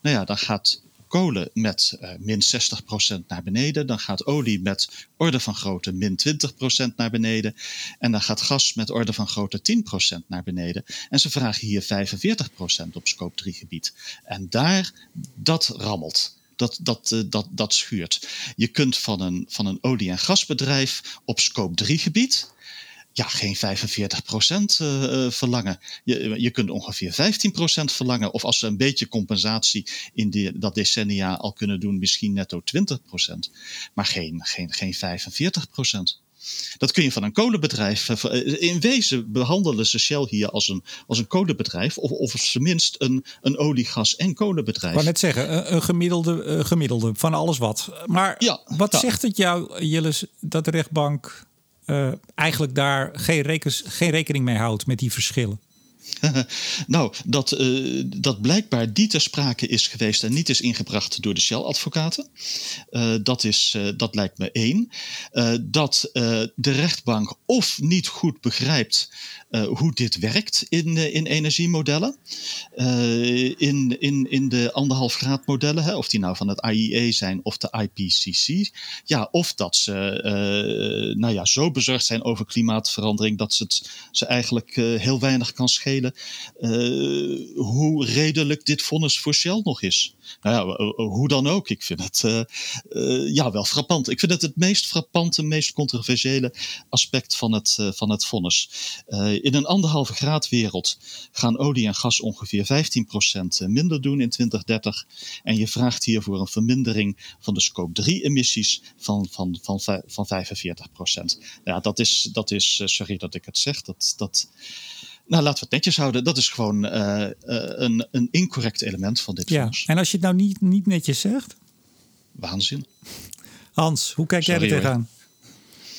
Nou ja, dan gaat kolen met uh, min 60% naar beneden. Dan gaat olie met orde van grootte min 20% naar beneden. En dan gaat gas met orde van grootte 10% naar beneden. En ze vragen hier 45% op scope 3 gebied. En daar, dat rammelt. Dat, dat, uh, dat, dat schuurt. Je kunt van een, van een olie- en gasbedrijf op scope 3 gebied ja, geen 45 procent uh, verlangen. Je, je kunt ongeveer 15 procent verlangen. Of als ze een beetje compensatie in die, dat decennia al kunnen doen, misschien netto 20 procent. Maar geen, geen, geen 45 procent. Dat kun je van een kolenbedrijf. In wezen behandelen ze Shell hier als een, als een kolenbedrijf. Of, of tenminste een, een olie, gas en kolenbedrijf. Ik wou net zeggen, een gemiddelde, gemiddelde van alles wat. Maar ja, wat ja. zegt het jou, Jilles, dat de rechtbank eigenlijk daar geen, rekens, geen rekening mee houdt met die verschillen? (laughs) nou, dat, uh, dat blijkbaar die ter sprake is geweest en niet is ingebracht door de Shell-advocaten. Uh, dat, is, dat lijkt me één. dat de rechtbank of niet goed begrijpt hoe dit werkt in, in energiemodellen. in, in, in de anderhalf graad modellen, hè, of die nou van het IEA zijn of de IPCC. Ja, of dat ze nou ja, zo bezorgd zijn over klimaatverandering dat ze, het, ze eigenlijk heel weinig kan schelen uh, hoe redelijk dit vonnis voor Shell nog is. Nou ja, hoe dan ook. Ik vind het ja, wel frappant. Ik vind het het meest frappante, meest controversiële aspect van het, van het vonnis. in een anderhalve graad wereld gaan olie en gas ongeveer 15% minder doen in 2030. En je vraagt hiervoor een vermindering van de scope 3 emissies van, van, van, van 45%. Ja, dat is, dat is sorry dat ik het zeg, dat, dat, nou, laten we het netjes houden. Dat is gewoon uh, uh, een, een incorrect element van dit ja. En als je het nou niet, niet netjes zegt? Waanzin. Hans, hoe kijk Sorry, jij er tegenaan?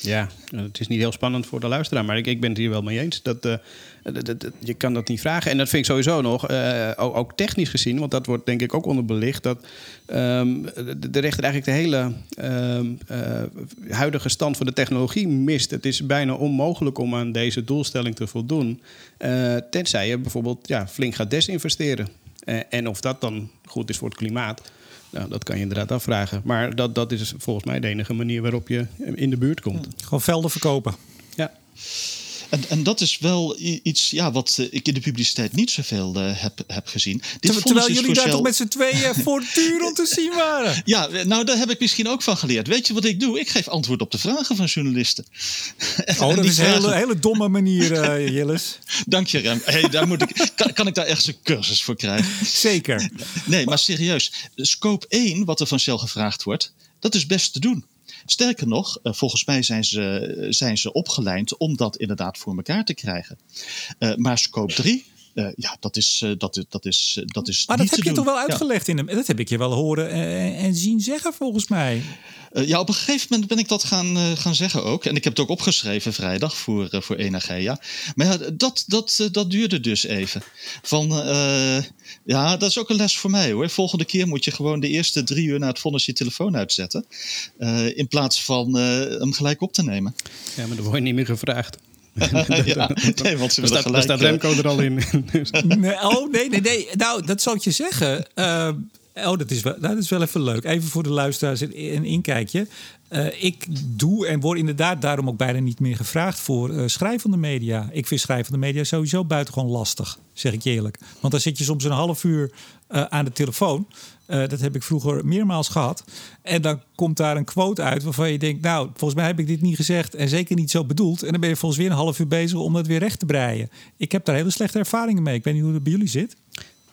Ja, het is niet heel spannend voor de luisteraar, maar ik, ik ben het hier wel mee eens. Dat, uh, dat, je kan dat niet vragen. En dat vind ik sowieso nog, uh, ook, technisch gezien, want dat wordt denk ik ook onderbelicht, dat um, de, rechter eigenlijk de hele um, uh, huidige stand van de technologie mist. Het is bijna onmogelijk om aan deze doelstelling te voldoen, tenzij je bijvoorbeeld ja, flink gaat desinvesteren. en of dat dan goed is voor het klimaat. Nou, dat kan je inderdaad afvragen. Maar dat, dat is volgens mij de enige manier waarop je in de buurt komt. Gewoon velden verkopen. Ja. En, en dat is wel iets ja, wat ik in de publiciteit niet zoveel heb, heb gezien. Dit Terwijl jullie daar toch met z'n tweeën (laughs) voortdurend te zien waren. Ja, nou daar heb ik misschien ook van geleerd. Weet je wat ik doe? Ik geef antwoord op de vragen van journalisten. (laughs) Oh, dat is een hele, hele domme manier, uh, (laughs) Jilles. Dank je, Rem. Hey, daar moet ik, kan, kan ik daar ergens een cursus voor krijgen? Zeker. Nee, maar serieus. Scope 1, wat er van Shell gevraagd wordt, dat is best te doen. Sterker nog, eh, volgens mij zijn ze, zijn ze opgeleid om dat inderdaad voor elkaar te krijgen. Uh, maar scope 3, uh, ja, dat is, uh, dat, dat is, dat is. Maar dat heb je doen. toch wel uitgelegd ja. in hem? Dat heb ik je wel horen en, en zien zeggen, volgens mij. Uh, ja, op een gegeven moment ben ik dat gaan, gaan zeggen ook. En ik heb het ook opgeschreven vrijdag voor, voor Energia. Maar ja, dat, dat, dat duurde dus even. Van, ja, dat is ook een les voor mij hoor. Volgende keer moet je gewoon de eerste drie uur na het vonnis je telefoon uitzetten. in plaats van hem gelijk op te nemen. Ja, maar dan word je niet meer gevraagd. (laughs) ja, (laughs) nee, want ze staat, gelijk, staat Remco er al in. (laughs) nee, oh, nee, nee, nee. Nou, dat zal ik je zeggen. Uh, oh, dat is, wel, dat is wel even leuk. Even voor de luisteraars een inkijkje. Uh, ik doe en word inderdaad daarom ook bijna niet meer gevraagd voor uh, schrijvende media. Ik vind schrijvende media sowieso buitengewoon lastig, zeg ik je eerlijk. Want dan zit je soms een half uur uh, aan de telefoon. Uh, dat heb ik vroeger meermaals gehad. En dan komt daar een quote uit waarvan je denkt... nou, volgens mij heb ik dit niet gezegd en zeker niet zo bedoeld. En dan ben je volgens weer een half uur bezig om dat weer recht te breien. Ik heb daar hele slechte ervaringen mee. Ik weet niet hoe het bij jullie zit.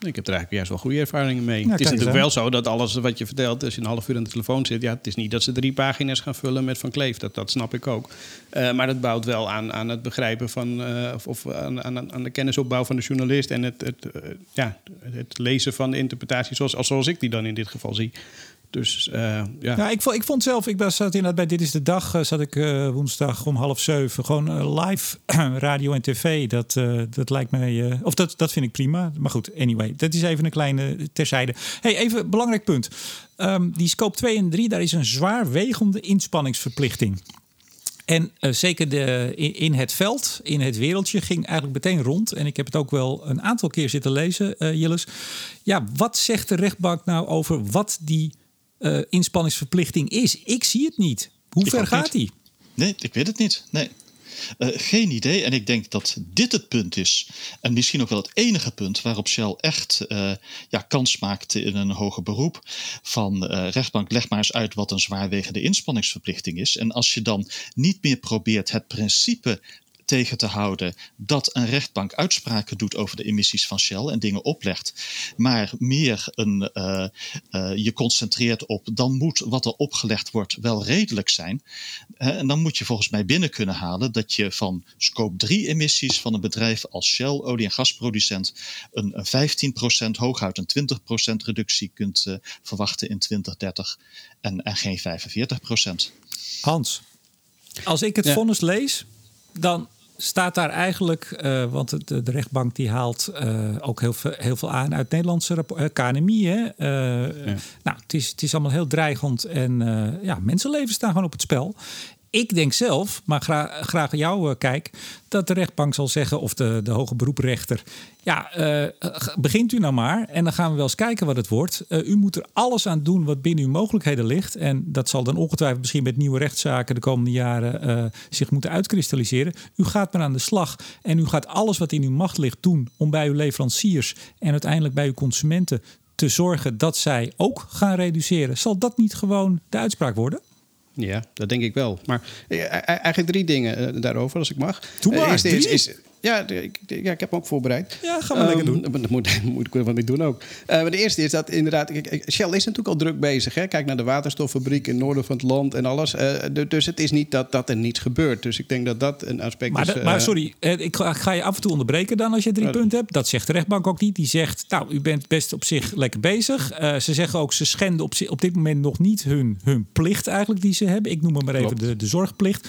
Ik heb er eigenlijk juist wel goede ervaringen mee. Het is natuurlijk wel zo dat alles wat je vertelt, als je een half uur aan de telefoon zit, ja, het is niet dat ze drie pagina's gaan vullen met Van Kleef. Dat, dat snap ik ook. Uh, maar dat bouwt wel aan, aan het begrijpen van, uh, of, of aan, aan, aan, de kennisopbouw van de journalist en het, het, uh, ja, het lezen van de interpretatie zoals, zoals ik die dan in dit geval zie. Dus uh, ja. ja ik, vond, ik vond zelf, ik zat inderdaad bij Dit is de Dag, uh, zat ik uh, woensdag om half zeven. Gewoon live (clears throat) radio en tv. Dat, dat lijkt mij, of dat, dat vind ik prima. Maar goed, anyway, dat is even een kleine terzijde. Hey, even belangrijk punt. Um, die scope 2 en 3, daar is een zwaarwegende inspanningsverplichting. En zeker de, in, in, het veld, in het wereldje, ging eigenlijk meteen rond. En ik heb het ook wel een aantal keer zitten lezen, uh, Jilles. Ja, wat zegt de rechtbank nou over wat die uh, inspanningsverplichting is. Ik zie het niet. Hoe ik ver gaat die? Nee, ik weet het niet. Nee. Uh, geen idee. En ik denk dat dit het punt is. En misschien ook wel het enige punt waarop Shell echt uh, ja, kans maakt in een hoger beroep. Van uh, rechtbank, leg maar eens uit wat een zwaarwegende inspanningsverplichting is. En als je dan niet meer probeert het principe tegen te houden dat een rechtbank uitspraken doet over de emissies van Shell en dingen oplegt, maar meer een, uh, uh, je concentreert op dan moet wat er opgelegd wordt wel redelijk zijn. Uh, en dan moet je volgens mij binnen kunnen halen dat je van scope 3 emissies van een bedrijf als Shell, olie- en gasproducent, een, een 15%, hooguit een 20% reductie kunt verwachten in 2030 en, en geen 45%. Hans, als ik het ja. vonnis lees, dan staat daar eigenlijk, uh, want de, de, rechtbank die haalt uh, ook heel veel, heel veel aan uit Nederlandse rapport, KNMI. Hè? Ja. Nou, het is, het is allemaal heel dreigend en ja, mensenlevens staan gewoon op het spel. Ik denk zelf, maar graag, jou uh, kijk, dat de rechtbank zal zeggen, of de, de hoge beroeprechter, ja, uh, begint u nou maar en dan gaan we wel eens kijken wat het wordt. Uh, u moet er alles aan doen wat binnen uw mogelijkheden ligt. En dat zal dan ongetwijfeld misschien met nieuwe rechtszaken de komende jaren zich moeten uitkristalliseren. U gaat maar aan de slag en u gaat alles wat in uw macht ligt doen om bij uw leveranciers en uiteindelijk bij uw consumenten te zorgen dat zij ook gaan reduceren. Zal dat niet gewoon de uitspraak worden? Ja, dat denk ik wel. Maar eigenlijk drie dingen daarover, als ik mag. Doe maar, is, ja, ik, ja, ik heb hem ook voorbereid. Ja, gaan we um, lekker doen. Dat moet, (laughs) moet ik wat ik doen ook. Uh, maar de eerste is dat inderdaad... Shell is natuurlijk al druk bezig. Hè? Kijk naar de waterstoffabriek in het noorden van het land en alles. Uh, dus het is niet dat, dat er niets gebeurt. Dus ik denk dat dat een aspect maar is... Maar sorry, ik ga, ga, je af en toe onderbreken dan als je drie punten hebt. Dat zegt de rechtbank ook niet. Die zegt, nou, u bent best op zich lekker bezig. ze zeggen ook, ze schenden op, op dit moment nog niet hun, hun plicht eigenlijk die ze hebben. Ik noem hem maar even de, de zorgplicht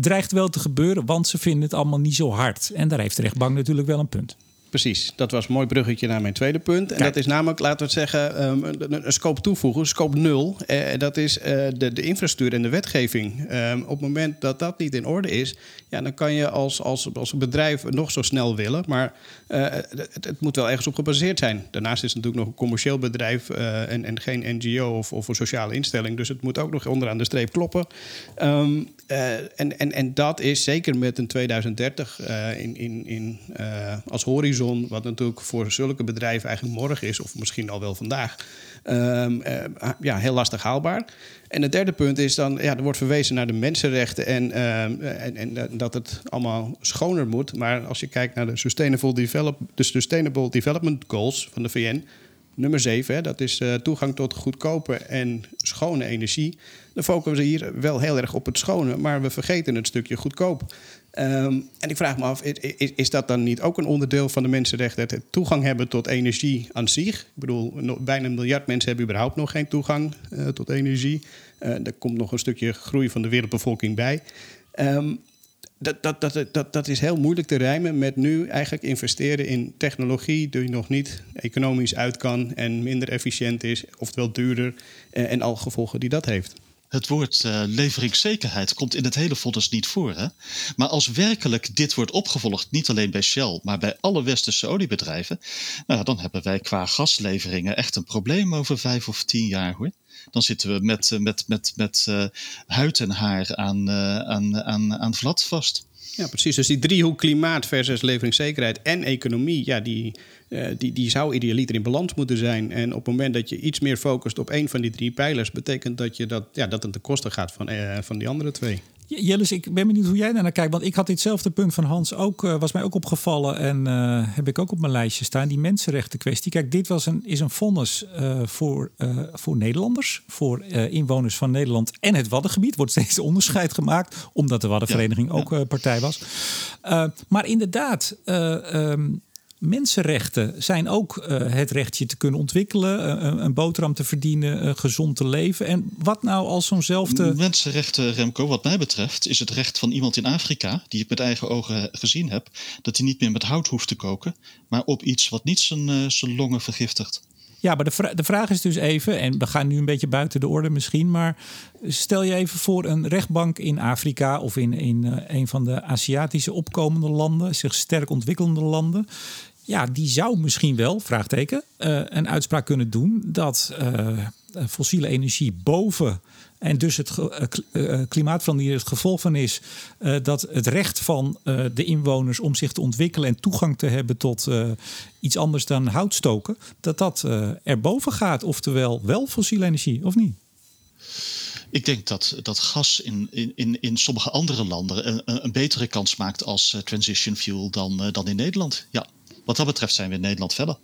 dreigt wel te gebeuren, want ze vinden het allemaal niet zo hard. En daar heeft de rechtbank natuurlijk wel een punt. Precies, dat was een mooi bruggetje naar mijn tweede punt. En dat is namelijk, laten we het zeggen, um, een, scope toevoegen, scope 0. Uh, dat is uh, de, de infrastructuur en de wetgeving. Um, op het moment dat dat niet in orde is, dan kan je als, als, als bedrijf nog zo snel willen. Maar uh, het, het, moet wel ergens op gebaseerd zijn. Daarnaast is het natuurlijk nog een commercieel bedrijf en, en geen NGO of, of een sociale instelling. Dus het moet ook nog onderaan de streep kloppen. Um, en, en, en dat is zeker met een 2030 in, in, in, als horizon wat natuurlijk voor zulke bedrijven eigenlijk morgen is, of misschien al wel vandaag, um, uh, ja, heel lastig haalbaar. En het derde punt is dan, ja, er wordt verwezen naar de mensenrechten en, uh, en, en, dat het allemaal schoner moet. Maar als je kijkt naar de Sustainable, Develop, de Sustainable Development Goals van de VN, nummer 7, hè, dat is uh, toegang tot goedkope en schone energie. Dan focussen we hier wel heel erg op het schone, maar we vergeten het stukje goedkoop. Um, en ik vraag me af, is, is, dat dan niet ook een onderdeel van de mensenrechten? Het toegang hebben tot energie aan zich. Ik bedoel, bijna een miljard mensen hebben überhaupt nog geen toegang uh, tot energie. Uh, er komt nog een stukje groei van de wereldbevolking bij. Um, dat, dat, dat, dat, dat is heel moeilijk te rijmen met nu eigenlijk investeren in technologie die nog niet economisch uit kan en minder efficiënt is, oftewel duurder, uh, en al gevolgen die dat heeft. Het woord uh, leveringszekerheid komt in het hele vonnis niet voor. Hè? Maar als werkelijk dit wordt opgevolgd, niet alleen bij Shell, maar bij alle westerse oliebedrijven, nou, dan hebben wij qua gasleveringen echt een probleem over vijf of tien jaar hoor. Dan zitten we met, eh, met, met, met uh, huid en haar aan, uh, aan, aan, aan vlat vast. Ja, precies. Dus die driehoek klimaat versus leveringszekerheid en economie, ja, die, uh, die, die zou idealiter in balans moeten zijn. En op het moment dat je iets meer focust op één van die drie pijlers, betekent dat, je dat, ja, dat ten koste gaat van, uh, van die andere twee. Jellis, ik ben benieuwd hoe jij daar naar kijkt. Want ik had ditzelfde punt van Hans ook, uh, was mij ook opgevallen. En uh, heb ik ook op mijn lijstje staan. Die mensenrechten kwestie. Kijk, dit was een, is een vonnis uh, voor, voor Nederlanders. Voor inwoners van Nederland en het Waddengebied. Wordt steeds onderscheid gemaakt. Omdat de Waddenvereniging ja, ook partij was. maar inderdaad, um, Mensenrechten zijn ook uh, het rechtje te kunnen ontwikkelen, uh, een boterham te verdienen, uh, gezond te leven. En wat nou als zo'nzelfde. Mensenrechten, Remco, wat mij betreft, is het recht van iemand in Afrika, die ik met eigen ogen gezien heb, dat hij niet meer met hout hoeft te koken, maar op iets wat niet zijn, zijn longen vergiftigt. Ja, maar de, vra de vraag is dus even, en we gaan nu een beetje buiten de orde misschien, maar stel je even voor een rechtbank in Afrika of in, in uh, een van de Aziatische opkomende landen, zich sterk ontwikkelende landen. Ja, die zou misschien wel, vraagteken, uh, een uitspraak kunnen doen dat uh, fossiele energie boven en dus het uh, klimaatverandering het gevolg van is dat het recht van de inwoners om zich te ontwikkelen en toegang te hebben tot iets anders dan houtstoken, dat dat erboven gaat. Oftewel wel fossiele energie, of niet? Ik denk dat, dat gas in, in, in sommige andere landen een, een betere kans maakt als transition fuel dan, dan in Nederland. Ja, wat dat betreft zijn we in Nederland verder.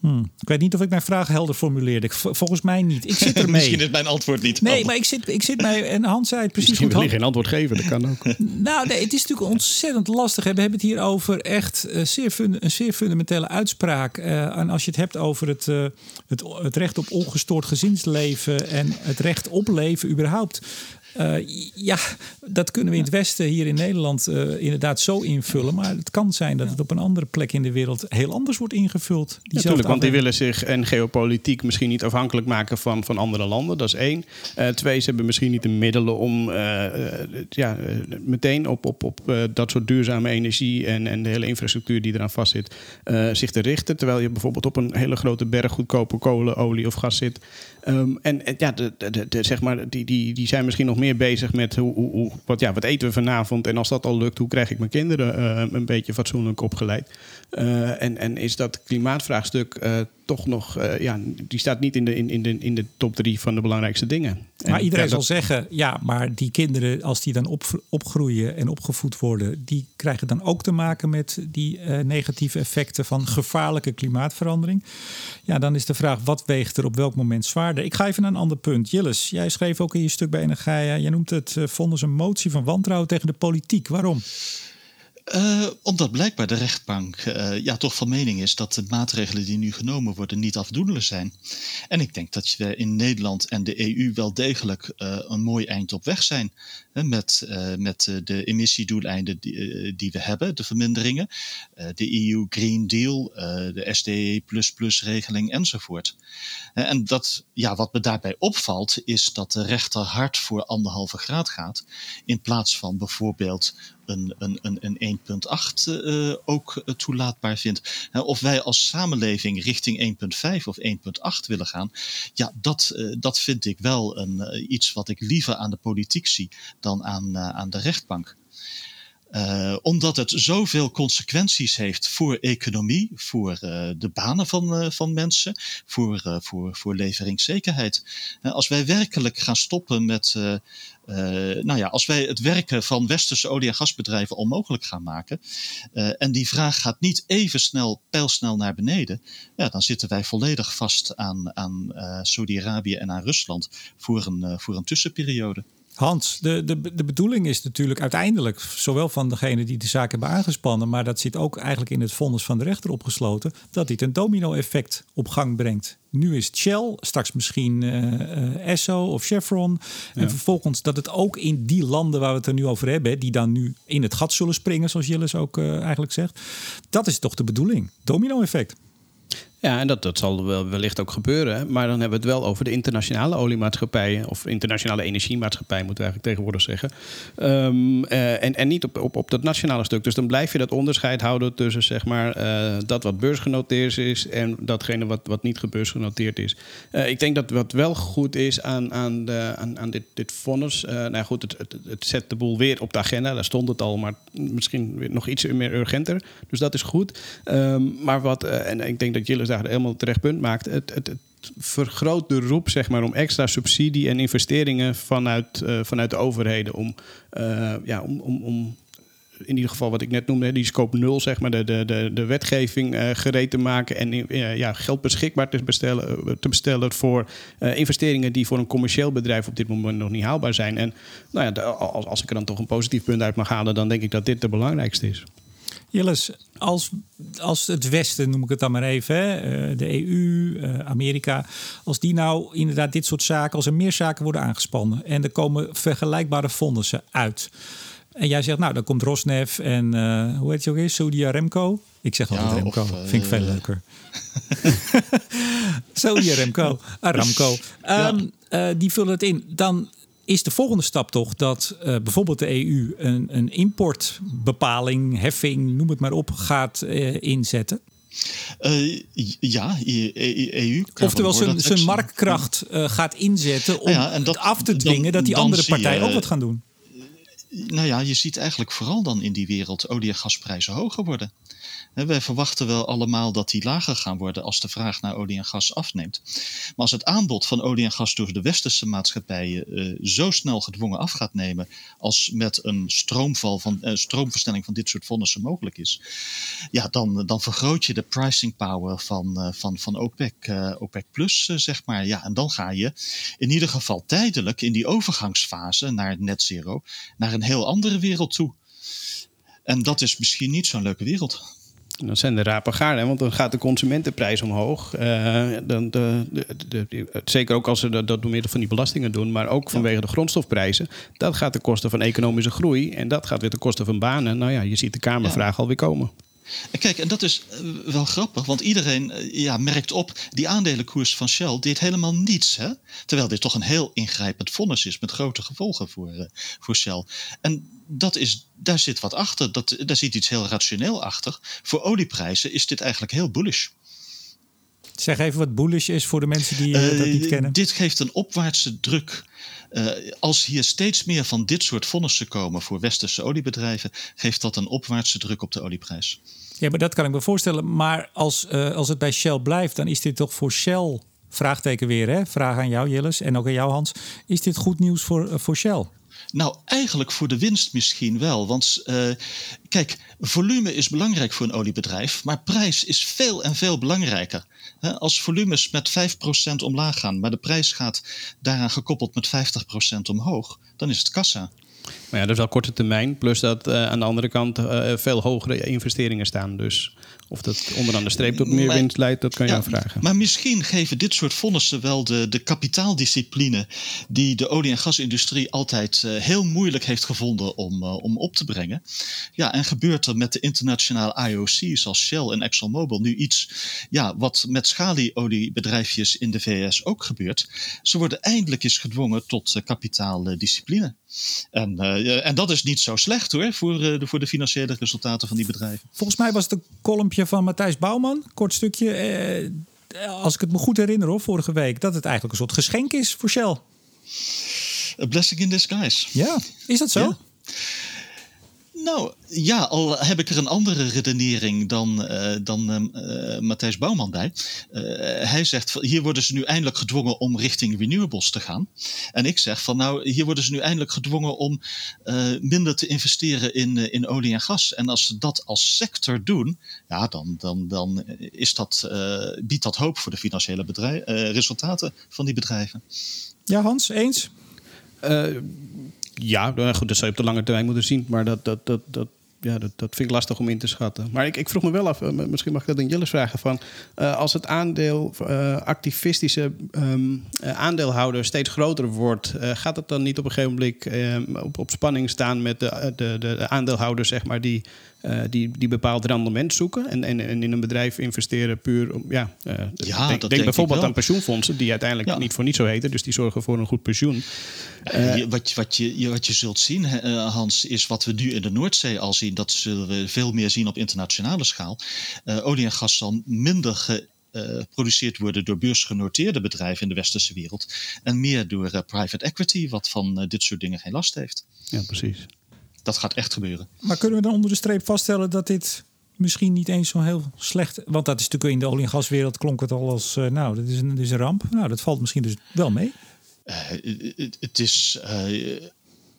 Hmm. Ik weet niet of ik mijn vraag helder formuleerde. Volgens mij niet. Ik zit ermee. (laughs) Misschien is mijn antwoord niet. Nee, maar ik zit, ik zit mij. En Hans zei het precies. Misschien wil je geen antwoord geven, dat kan ook. (laughs) nou, nee, het is natuurlijk ontzettend lastig. We hebben het hier over echt uh, zeer een zeer fundamentele uitspraak. Uh, en als je het hebt over het, uh, het, het recht op ongestoord gezinsleven en het recht op leven überhaupt. Uh, ja, dat kunnen we in het Westen hier in Nederland uh, inderdaad zo invullen. Maar het kan zijn dat het op een andere plek in de wereld heel anders wordt ingevuld. Natuurlijk, want die willen zich en geopolitiek misschien niet afhankelijk maken van, van andere landen. Dat is één. Uh, twee, ze hebben misschien niet de middelen om ja, meteen op, op, op dat soort duurzame energie en, en de hele infrastructuur die eraan vastzit, zich te richten. Terwijl je bijvoorbeeld op een hele grote berg goedkope kolen, olie of gas zit. Um, en, en, ja, de, de, de, zeg maar, die, die, die zijn misschien nog meer bezig met hoe, hoe, wat, ja, wat eten we vanavond. En als dat al lukt, hoe krijg ik mijn kinderen uh, een beetje fatsoenlijk opgeleid? Uh, en, en is dat klimaatvraagstuk uh, toch nog, uh, ja, die staat niet in de, in, in, de, in de top drie van de belangrijkste dingen. Maar en, iedereen ja, zal zeggen, ja, maar die kinderen, als die dan op, opgroeien en opgevoed worden, die krijgen dan ook te maken met die uh, negatieve effecten van gevaarlijke klimaatverandering. Ja, dan is de vraag, wat weegt er op welk moment zwaarder? Ik ga even naar een ander punt. Jillis, jij schreef ook in je stuk bij Energia, jij noemt het uh, vonnis een motie van wantrouwen tegen de politiek. Waarom? Uh, omdat blijkbaar de rechtbank uh, ja, toch van mening is dat de maatregelen die nu genomen worden niet afdoende zijn. En ik denk dat we in Nederland en de EU wel degelijk uh, een mooi eind op weg zijn. Met, met de emissiedoeleinden die, die, we hebben, de verminderingen. de EU Green Deal, de SDE regeling enzovoort. en dat, ja, wat me daarbij opvalt is dat de rechter hard voor anderhalve graad gaat. In plaats van bijvoorbeeld een, een, een, een 1.8 uh, ook toelaatbaar vindt. of wij als samenleving richting 1.5 of 1.8 willen gaan, ja, dat, dat vind ik wel een, iets wat ik liever aan de politiek zie dan aan, aan de rechtbank. Uh, omdat het zoveel consequenties heeft voor economie, voor uh, de banen van, van mensen, voor, voor, voor leveringszekerheid. als wij werkelijk gaan stoppen met, nou ja, als wij het werken van westerse olie- en gasbedrijven onmogelijk gaan maken, en die vraag gaat niet even snel, pijlsnel naar beneden, ja, dan zitten wij volledig vast aan, aan Saudi-Arabië en aan Rusland voor een, voor een tussenperiode. Hans, de, de, de bedoeling is natuurlijk uiteindelijk, zowel van degene die de zaak hebben aangespannen, maar dat zit ook eigenlijk in het vonnis van de rechter opgesloten, dat dit een domino-effect op gang brengt. Nu is het Shell, straks misschien uh, Esso of Chevron. En vervolgens dat het ook in die landen waar we het er nu over hebben, die dan nu in het gat zullen springen, zoals Jillis ook uh, eigenlijk zegt. Dat is toch de bedoeling? Domino-effect. Ja, en dat, dat zal wel, wellicht ook gebeuren. Maar dan hebben we het wel over de internationale oliemaatschappijen. Of internationale energiemaatschappij, moeten we eigenlijk tegenwoordig zeggen. Um, uh, en, en niet op, op, op dat nationale stuk. Dus dan blijf je dat onderscheid houden tussen zeg maar, uh, dat wat beursgenoteerd is en datgene wat, wat niet gebeursgenoteerd is. Uh, ik denk dat wat wel goed is aan, aan, de, aan, aan dit, dit vonnis. nou goed, het, het, zet de boel weer op de agenda. Daar stond het al, maar misschien nog iets meer urgenter. Dus dat is goed. Um, maar wat, en ik denk dat jullie daar helemaal terecht punt maakt. Het, het, het, vergroot de roep zeg maar, om extra subsidie en investeringen vanuit, uh, vanuit de overheden. Om, uh, ja, om, om, om in ieder geval wat ik net noemde, die scope 0, zeg maar, de, de, de, de wetgeving uh, gereed te maken en ja, geld beschikbaar te bestellen, te bestellen voor investeringen die voor een commercieel bedrijf op dit moment nog niet haalbaar zijn. En nou ja, als, als ik er dan toch een positief punt uit mag halen, dan denk ik dat dit de belangrijkste is. Jilles, als, als het Westen, noem ik het dan maar even, hè, eh, de EU, eh, Amerika, als die nou inderdaad dit soort zaken, als er meer zaken worden aangespannen en er komen vergelijkbare fondsen uit. En jij zegt, nou, dan komt Rosneft en uh, hoe heet je ook eens? Saudi Aramco. Ik zeg altijd ja, Remco, of, vind ik veel leuker. (laughs) Saudi Aramco, Aramco. Um, ja. uh, die vullen het in. Dan is de volgende stap toch dat uh, bijvoorbeeld de EU een, een importbepaling, heffing, noem het maar op, gaat uh, inzetten? Uh, ja, EU. Oftewel zijn, marktkracht gaat inzetten om ja, dat, af te dwingen dan, dat die andere partijen ook wat gaan doen. Nou ja, je ziet eigenlijk vooral dan in die wereld olie- en gasprijzen hoger worden. Wij verwachten wel allemaal dat die lager gaan worden als de vraag naar olie en gas afneemt. Maar als het aanbod van olie en gas door de westerse maatschappijen uh, zo snel gedwongen af gaat nemen als met een stroomval van, uh, stroomverstelling van dit soort vonnissen mogelijk is, ja, dan, dan vergroot je de pricing power van, uh, van, van OPEC, OPEC Plus, zeg maar. Ja, en dan ga je in ieder geval tijdelijk in die overgangsfase naar net zero, naar een heel andere wereld toe. En dat is misschien niet zo'n leuke wereld. Dat zijn de rapen want dan gaat de consumentenprijs omhoog. Uh, dan de, de, de, zeker ook als ze dat, dat door middel van die belastingen doen, maar ook vanwege de grondstofprijzen. Dat gaat de kosten van economische groei en dat gaat weer de kosten van banen. Nou ja, je ziet de Kamervraag alweer komen. Kijk, en dat is eh, wel grappig, want iedereen eh, ja, merkt op, die aandelenkoers van Shell deed helemaal niets. Hè? Terwijl dit toch een heel ingrijpend vonnis is met grote gevolgen voor, uh, voor Shell. En dat is, daar zit wat achter, dat, daar zit iets heel rationeel achter. Voor olieprijzen is dit eigenlijk heel bullish. Zeg even wat bullish is voor de mensen die uh, dat niet kennen. Dit geeft een opwaartse druk uh, als hier steeds meer van dit soort vonnissen komen voor westerse oliebedrijven, geeft dat een opwaartse druk op de olieprijs. Ja, maar dat kan ik me voorstellen. Maar als, uh, als het bij Shell blijft, dan is dit toch voor Shell, vraagteken weer, hè? vraag aan jou Jilles en ook aan jou Hans, is dit goed nieuws voor, uh, voor Shell? Nou, eigenlijk voor de winst misschien wel. Want uh, kijk, volume is belangrijk voor een oliebedrijf, maar prijs is veel en veel belangrijker. als volumes met 5% omlaag gaan, maar de prijs gaat daaraan gekoppeld met 50% omhoog, dan is het kassa. Maar ja, dat is wel korte termijn. Plus dat uh, aan de andere kant uh, veel hogere investeringen staan. Dus of dat onderaan de streep tot meer winst leidt, dat kan je ja, vragen. Maar misschien geven dit soort vonnissen wel de, de kapitaaldiscipline die de olie- en gasindustrie altijd uh, heel moeilijk heeft gevonden om, uh, om op te brengen. Ja, en gebeurt er met de internationale IOC's als Shell en ExxonMobil nu iets ja, wat met schalieoliebedrijfjes in de VS ook gebeurt. Ze worden eindelijk eens gedwongen tot uh, kapitaaldiscipline. En, en dat is niet zo slecht hoor, voor, de, voor de financiële resultaten van die bedrijven. Volgens mij was het een kolompje van Matthijs Bouwman. Kort stukje. Eh, als ik het me goed herinner hoor, vorige week. Dat het eigenlijk een soort geschenk is voor Shell. A blessing in disguise. Ja, is dat zo? Nou ja, al heb ik er een andere redenering dan, uh, dan uh, Matthijs Bouwman bij. Uh, hij zegt, hier worden ze nu eindelijk gedwongen om richting renewables te gaan. En ik zeg van nou, hier worden ze nu eindelijk gedwongen om minder te investeren in, in olie en gas. En als ze dat als sector doen, ja, dan, dan, dan is dat, biedt dat hoop voor de financiële bedrijf, resultaten van die bedrijven. Ja, Hans, eens? Ja, nou goed, dat zou je op de lange termijn moeten zien. Maar dat, dat, dat, dat, ja, dat, dat vind ik lastig om in te schatten. Maar ik, ik vroeg me wel af, eh, misschien mag ik dat in Jillis vragen... Van, uh, als het aandeel uh, activistische um, aandeelhouder steeds groter wordt... gaat het dan niet op een gegeven moment op, op spanning staan... met de, de, de aandeelhouders zeg maar, die uh, die, die bepaald rendement zoeken en, en, en, in een bedrijf investeren puur om. Ja, uh, ja denk, denk bijvoorbeeld aan pensioenfondsen, die uiteindelijk niet voor niet zo heten, dus die zorgen voor een goed pensioen. Uh, wat, wat, je, wat je zult zien, Hans, is wat we nu in de Noordzee al zien, dat zullen we veel meer zien op internationale schaal. olie en gas zal minder geproduceerd worden door beursgenoteerde bedrijven in de westerse wereld. En meer door private equity, wat van dit soort dingen geen last heeft. Ja, precies dat gaat echt gebeuren. Maar kunnen we dan onder de streep vaststellen dat dit misschien niet eens zo heel slecht... Want dat is natuurlijk in de olie- en gaswereld klonk het al als... Uh, nou, dat is, een, dat is een ramp. Nou, dat valt misschien dus wel mee. Uh, het is... Uh,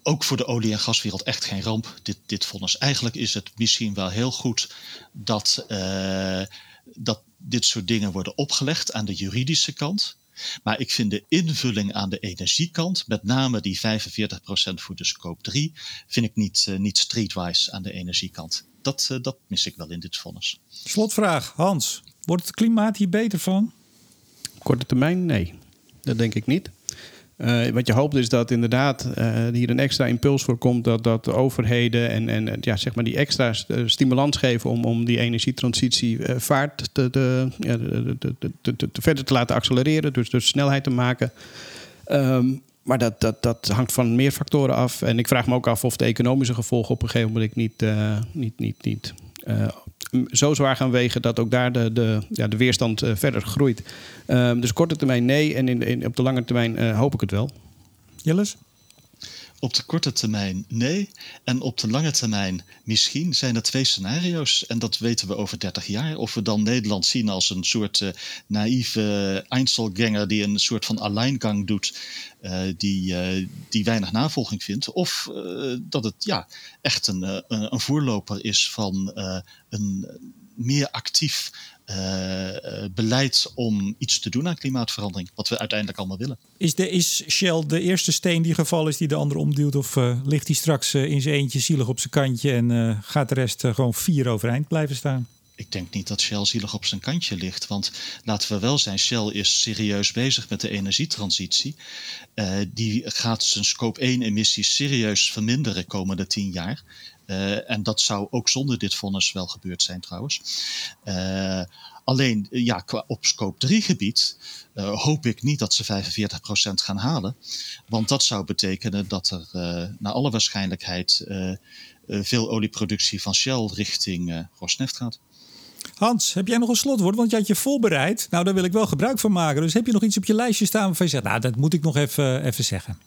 ook voor de olie- en gaswereld echt geen ramp, dit, dit vonnis. Eigenlijk is het misschien wel heel goed dat, dat dit soort dingen worden opgelegd aan de juridische kant. Maar ik vind de invulling aan de energiekant, met name die 45% voor de scope 3, vind ik niet, uh, niet streetwise aan de energiekant. Dat, uh, dat mis ik wel in dit vonnis. Slotvraag, Hans. Wordt het klimaat hier beter van? Korte termijn, nee. Dat denk ik niet. Uh, wat je hoopt is dat inderdaad uh, hier een extra impuls voor komt. Dat, dat de overheden en, en ja, zeg maar die extra stimulans geven om, om die energietransitie vaart te, te, te, te, verder te laten accelereren. Dus, dus snelheid te maken. Um, maar dat, dat, dat hangt van meer factoren af. En ik vraag me ook af of de economische gevolgen op een gegeven moment niet, niet, niet, niet zo zwaar gaan wegen dat ook daar de, de, ja, de weerstand uh, verder groeit. Uh, dus korte termijn nee en in, in, op de lange termijn uh, hoop ik het wel. Jillis? Op de korte termijn nee. En op de lange termijn misschien zijn er twee scenario's. En dat weten we over 30 jaar. Of we dan Nederland zien als een soort uh, naïeve Einzelganger die een soort van alleingang doet. Uh, die, uh, die weinig navolging vindt. Of dat het ja, echt een, een voorloper is van een meer actief beleid om iets te doen aan klimaatverandering. Wat we uiteindelijk allemaal willen. Is, de, is Shell de eerste steen die gevallen is die de andere omduwt? Of uh, ligt hij straks in zijn eentje zielig op zijn kantje en gaat de rest gewoon vier overeind blijven staan? Ik denk niet dat Shell zielig op zijn kantje ligt. Want laten we wel zijn, Shell is serieus bezig met de energietransitie. Uh, die gaat zijn scope 1 emissies serieus verminderen komende tien jaar. Uh, en dat zou ook zonder dit vonnis wel gebeurd zijn trouwens. Uh, alleen ja, qua op scope 3 gebied hoop ik niet dat ze 45% gaan halen. Want dat zou betekenen dat er naar alle waarschijnlijkheid veel olieproductie van Shell richting Rosneft gaat. Hans, heb jij nog een slotwoord? Want je had je voorbereid. Nou, daar wil ik wel gebruik van maken. Dus heb je nog iets op je lijstje staan waarvan je zegt... nou, dat moet ik nog even, even zeggen.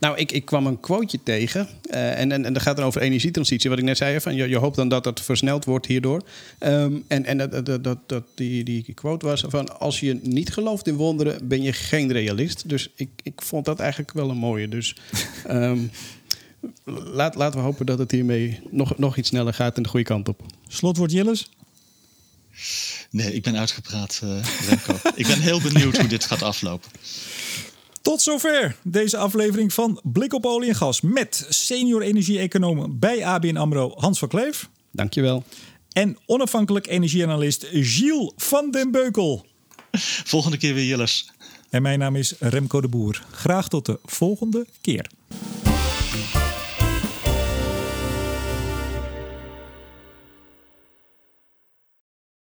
Nou, ik, ik kwam een quoteje tegen. Uh, en, en, en dat gaat dan over energietransitie. Wat ik net zei, van, je, je hoopt dan dat dat versneld wordt hierdoor. Um, en en dat, dat, dat, dat, die, die quote was van... als je niet gelooft in wonderen, ben je geen realist. Dus ik, ik vond dat eigenlijk wel een mooie. Dus um, (laughs) laat, laten we hopen dat het hiermee nog, nog iets sneller gaat en de goede kant op. Slotwoord Jillis? Nee, ik ben uitgepraat, uh, Remco. (laughs) ik ben heel benieuwd hoe dit gaat aflopen. Tot zover deze aflevering van Blik op olie en gas met senior energie-econoom bij ABN AMRO Hans van Kleef. Dankjewel. En onafhankelijk energieanalist Gilles van den Beukel. Volgende keer weer Jilles. En mijn naam is Remco de Boer. Graag tot de volgende keer.